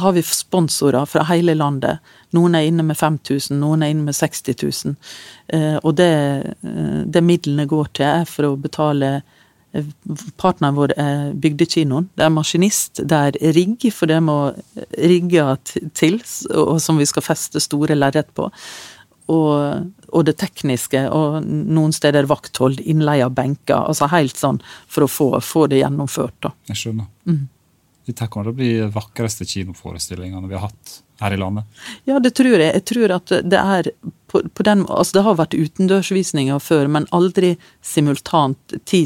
har vi sponsorer fra hele landet. Noen er inne med 5000, noen er inne med 60 000. Uh, og det, uh, det midlene går til, er for å betale Partneren vår er bygdekinoen. Det er maskinist, det er rigg, for det må rigge til, og som vi skal feste store lerret på. Og, og, det tekniske, og noen steder vakthold, innleie av benker. Altså helt sånn for å få, få det gjennomført, da. Jeg skjønner. Mm. Dette kommer til å bli de vakreste kinoforestillingene vi har hatt her i landet. Ja, det tror jeg. Jeg tror at det er på, på den Altså, det har vært utendørsvisninger før, men aldri simultant ti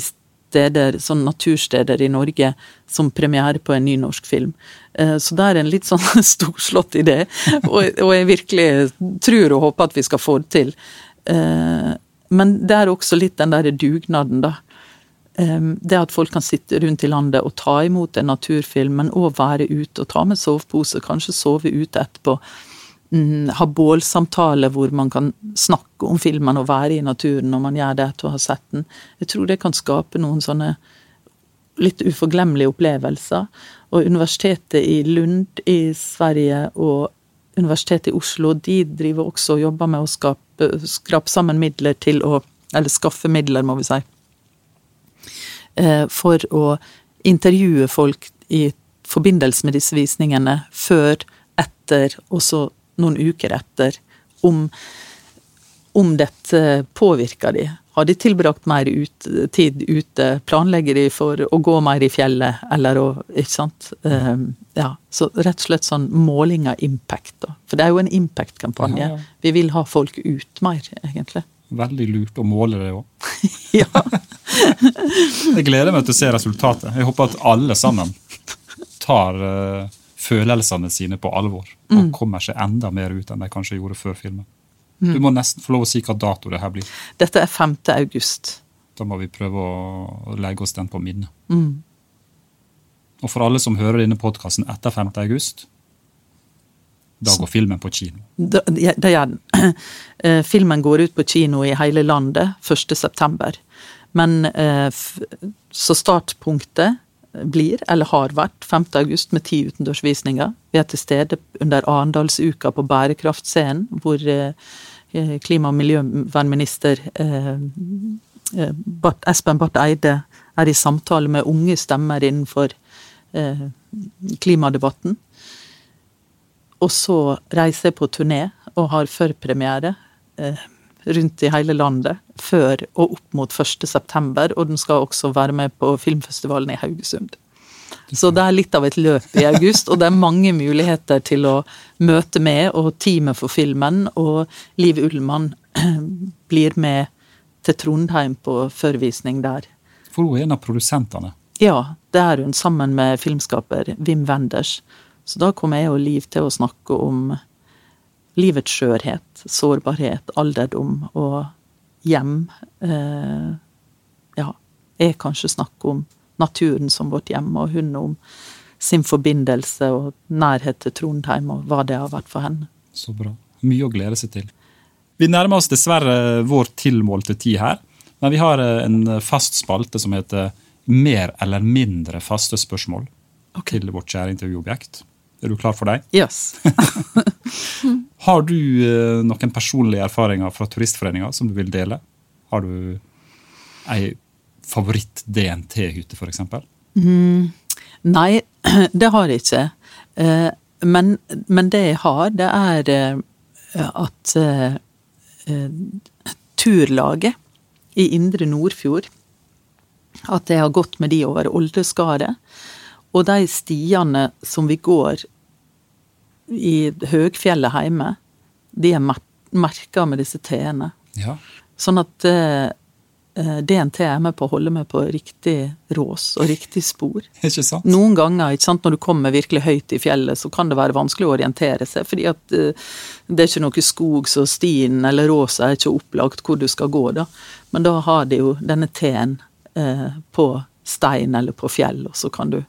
steder, sånn natursteder i Norge som premiere på en ny norsk film. Eh, så det er en litt sånn storslått idé, og jeg virkelig tror og håper at vi skal få det til. Eh, men det er også litt den der dugnaden, da. Eh, det at folk kan sitte rundt i landet og ta imot en naturfilm, men òg være ute og ta med sovepose, kanskje sove ute etterpå ha bålsamtale hvor man kan snakke om filmen og være i naturen når man gjør det etter å ha sett den. Jeg tror det kan skape noen sånne litt uforglemmelige opplevelser. Og Universitetet i Lund i Sverige og Universitetet i Oslo de driver også og jobber med å skape, skrape sammen midler til å Eller skaffe midler, må vi si. Eh, for å intervjue folk i forbindelse med disse visningene før, etter og så noen uker etter om, om dette påvirker de. Har de tilbrakt mer ut, tid ute? Planlegger de for å gå mer i fjellet, eller å Ikke sant? Um, ja, så rett og slett sånn måling av impact, da. For det er jo en impact-kampanje. Ja, ja. Vi vil ha folk ut mer, egentlig. Veldig lurt å måle det òg. ja. jeg gleder meg til å se resultatet. Jeg håper at alle sammen tar uh, følelsene sine på alvor. Og mm. kommer seg enda mer ut enn de kanskje gjorde før filmen. Mm. Du må nesten få lov å si hva dato det her blir. Dette er 5. august. Da må vi prøve å legge oss den på minnet. Mm. Og for alle som hører denne podkasten etter 5. august, da går filmen på kino. Det gjør den. Eh, filmen går ut på kino i hele landet 1.9. Men eh, så startpunktet blir, eller har vært, 5. august med ti utendørsvisninger. Vi er til stede under Arendalsuka på Bærekraftscenen, hvor eh, klima- og miljøvernminister eh, eh, Espen Barth Eide er i samtale med unge stemmer innenfor klimadebatten. Og så reiser jeg på turné og har førpremiere rundt i hele landet før og opp mot 1.9., og den skal også være med på filmfestivalen i Haugesund. Så det er litt av et løp i august, og det er mange muligheter til å møte med og teamet for filmen, og Liv Ullmann blir med til Trondheim på førvisning der. For hun er en av produsentene? Ja, det er hun, sammen med filmskaper Wim Wenders. Så da kommer jeg og Liv til å snakke om livets skjørhet, sårbarhet, alderdom og hjem. Eh, ja, jeg kanskje snakk om naturen som vårt hjem, og hun om sin forbindelse og nærhet til Trondheim, og hva det har vært for henne. Så bra. Mye å glede seg til. Vi nærmer oss dessverre vår tilmålte tid her, men vi har eh, en fast spalte som heter Mer eller mindre faste spørsmål okay. til vårt kjære intervjuobjekt. Er du klar for deg? Yes. Har du eh, noen personlige erfaringer fra Turistforeninga som du vil dele? Har du ei favoritt-DNT-hytte, f.eks.? Mm, nei, det har jeg ikke. Eh, men, men, det jeg har, det er eh, at turlaget i Indre Nordfjord At jeg har gått med de over Oldeskaret. Og de stiene som vi går i høgfjellet hjemme, de er merka med disse T-ene. Ja. Sånn at eh, DNT er med på å holde meg på riktig rås og riktig spor. Ikke sant? Noen ganger, ikke sant, når du kommer virkelig høyt i fjellet, så kan det være vanskelig å orientere seg, fordi at eh, det er ikke noe skog, så stien eller råsa er ikke opplagt hvor du skal gå, da. Men da har de jo denne T-en eh, på stein eller på fjell, og så kan du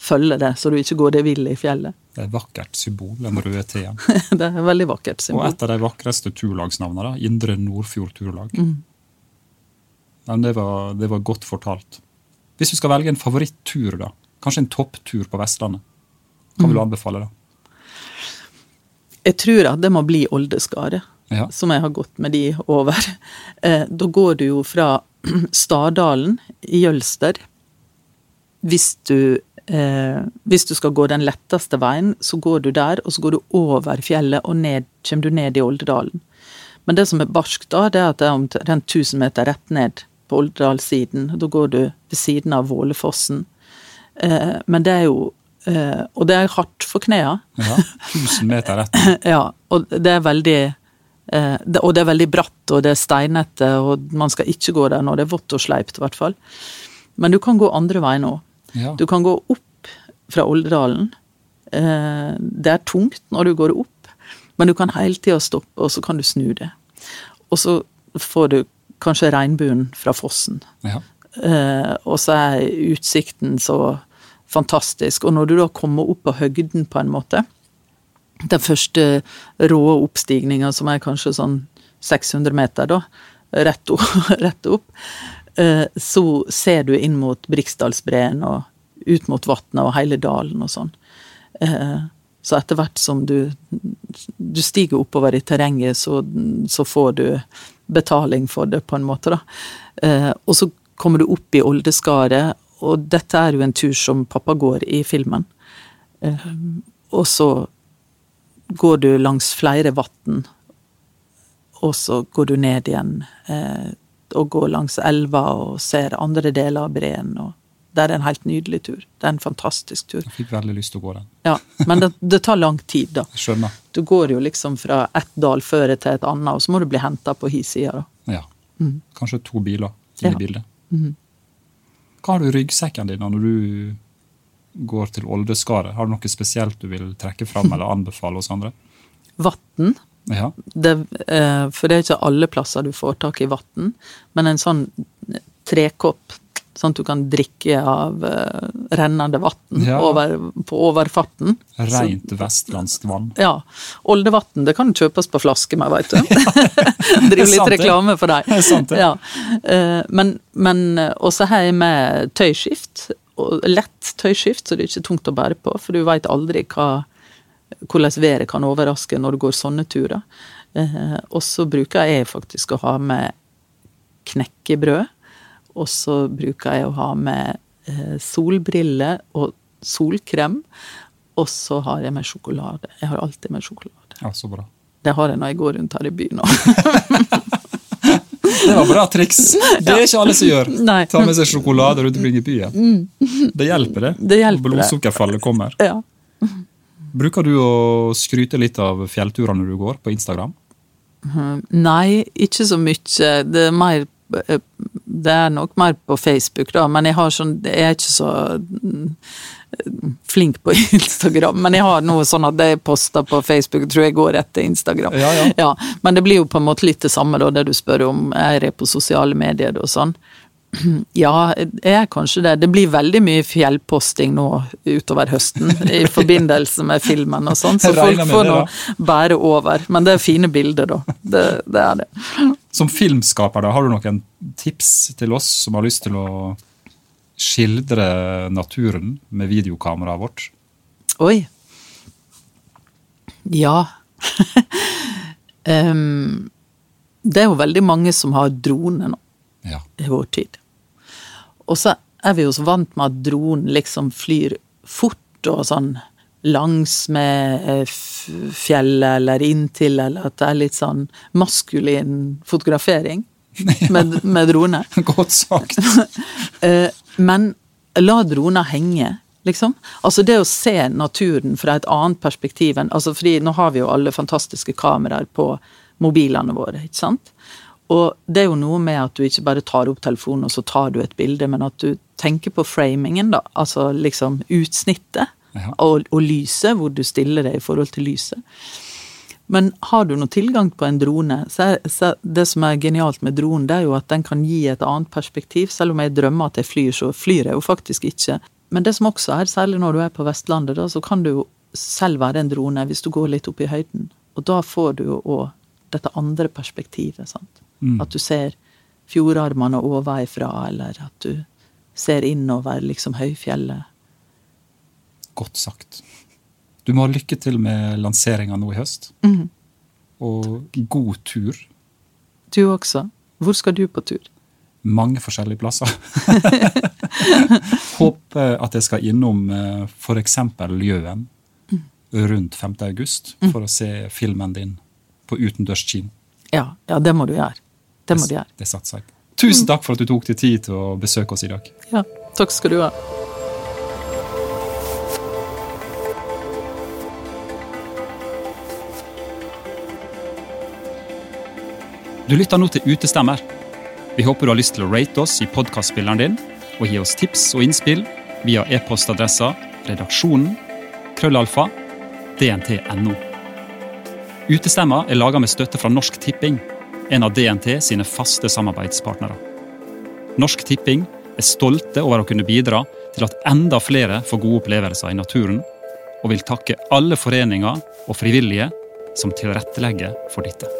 følge det, så du ikke går det vill i fjellet. Det er et vakkert symbol, den røde T-en. det er et veldig vakkert symbol. Og et av de vakreste turlagsnavnene, Indre Nordfjord Turlag. Mm. Men det var, det var, godt fortalt. Hvis du skal velge en favorittur, da, kanskje en topptur på Vestlandet, hva vil du mm. anbefale da? Jeg tror at det må bli Oldeskaret, ja. som jeg har gått med de over. Eh, da går du jo fra Stardalen i Jølster. Hvis du eh, hvis du skal gå den letteste veien, så går du der, og så går du over fjellet og ned, kommer du ned i Oldedalen. Men det som er barskt da, det er at det er omtrent 1000 meter rett ned på Oldedalssiden. Da går du ved siden av Vålefossen. Eh, men det er jo eh, Og det er hardt for knærne. Ja, 1000 meter rett. ja, og det er veldig eh, det, og det er veldig bratt, og det er steinete, og man skal ikke gå der når det er vått og sleipt, i hvert fall. Men du kan gå andre veien òg. Ja. Du kan gå opp fra Oldedalen. Eh, det er tungt når du går opp, men du kan hele tida stoppe, og så kan du snu det. Og så får du kanskje regnbuen fra fossen. Ja. Eh, og så er utsikten så fantastisk. Og når du da kommer opp på høgden, på en måte Den første rå oppstigninga, som er kanskje sånn 600 meter, da, rett opp, rett opp så ser du inn mot Briksdalsbreen og ut mot vatnet og hele dalen og sånn. Eh, så etter hvert som du, du stiger oppover i terrenget, så, så, får du betaling for det, på en måte, da. Eh, og så kommer du opp i Oldeskaret, og dette er jo en tur som pappa går i filmen. Og så går du langs flere vann, og så går du ned igjen å gå langs elva og ser andre deler av breen. og Det er en helt nydelig tur. Det er en fantastisk tur. Jeg fikk veldig lyst til å gå den. Ja, Men det, det tar lang tid, da. Jeg skjønner. Du går jo liksom fra ett dalføre til et annet, og så må du bli henta på hi sida, da. Ja. Mm. Kanskje to biler i ja. bildet. Mm. Hva har du i ryggsekken din når du går til Oldeskaret? Har du noe spesielt du vil trekke fram eller anbefale hos andre? Vann ja. Det, eh, for det er ikke alle plasser du får tak i vann, men en sånn trekopp Sånn at du kan drikke av uh, rennende vann ja. over, på overfarten. Rent vestlandsk vann. Ja. Oldevann det kan kjøpes på flaske med, veit du. Driver litt reklame for deg. Ja. Uh, men, men også har jeg med tøyskift. Lett tøyskift, så det er ikke tungt å bære på, for du veit aldri hva hvordan været kan overraske når du går sånne turer. Eh, og så bruker jeg faktisk å ha med knekkebrød. Og så bruker jeg å ha med eh, solbriller og solkrem. Og så har jeg med sjokolade. Jeg har alltid med sjokolade. Ja, så bra. Det har jeg når jeg går rundt her i byen òg. det var bra triks. Det er ikke alle som gjør. Nei. Ta med seg sjokolade rundt omkring i byen. Mm. Det hjelper, det. det hjelper Blodsukkerfallet kommer. Ja. Bruker du å skryte litt av fjellturene du går på Instagram? Nei, ikke så mye. Det er, mer, eh, det er nok mer på Facebook, da. Men jeg, sånn, jeg er ikke så mm, flink på Instagram. Men jeg har noe sånn at det jeg poster på Facebook, tror jeg går etter Instagram. Ja, ja. Ja, men det blir jo på en måte litt det samme, da, det du spør om. Er jeg på sosiale medier og sånn? Ja, det er kanskje det. Det blir veldig mye fjellposting nå utover høsten i forbindelse med filmen og sånn, så folk får nå bære over. Men det er fine bilder, da. Det, det, er det. Som filmskaper, da, har du noen tips til oss som har lyst til å skildre naturen med videokameraet vårt? Oi. Ja. um, det er jo veldig mange som har drone nå Ja. i vår tid. Og så er vi jo så vant med at dronen liksom flyr fort og sånn langs med eh, fjellet eller inntil, eller at det er litt sånn maskulin fotografering med, med drone. Godt sagt. Eh, Men la droner henge, liksom. Altså det å se naturen fra et annet perspektiv enn altså fordi nå har vi jo alle fantastiske kameraer på mobilene våre, ikke sant. Og det er jo noe med at du ikke bare tar opp telefonen og så tar du et bilde, men at du tenker på framingen, da. Altså liksom utsnittet. Ja. Og, og lyset, hvor du stiller det i forhold til lyset. Men har du noe tilgang på en drone, så så det som er genialt med dronen, det er jo at den kan gi et annet perspektiv. Selv om jeg drømmer at jeg flyr, så flyr jeg jo faktisk ikke. Men det som også er, særlig når du er på Vestlandet, da, så kan du jo selv være en drone hvis du går litt opp i høyden. Og da får du jo òg dette andre perspektivet. sant? At du ser fjordarmene ovenfra, eller at du ser innover liksom høyfjellet. Godt sagt. Du må ha lykke til med lanseringa nå i høst. Og god tur. Du også. Hvor skal du på tur? Mange forskjellige plasser. Håper at jeg skal innom f.eks. Ljøen rundt 5. august for å se filmen din på utendørskino. Ja, ja, det må du gjøre. Det må de gjøre. Det satser jeg på. Tusen takk for at du tok deg tid til å besøke oss i dag. Ja, takk skal du ha. Du lytter nå til Utestemmer. Vi håper du har lyst til å rate oss i podkastspilleren din, og gi oss tips og innspill via e-postadressa redaksjonen krøllalfa dnt.no. Utestemmer er laga med støtte fra Norsk Tipping, en av DNT sine faste samarbeidspartnere. Norsk Tipping er stolte over å kunne bidra til at enda flere får gode opplevelser i naturen, og vil takke alle foreninger og frivillige som tilrettelegger for dette.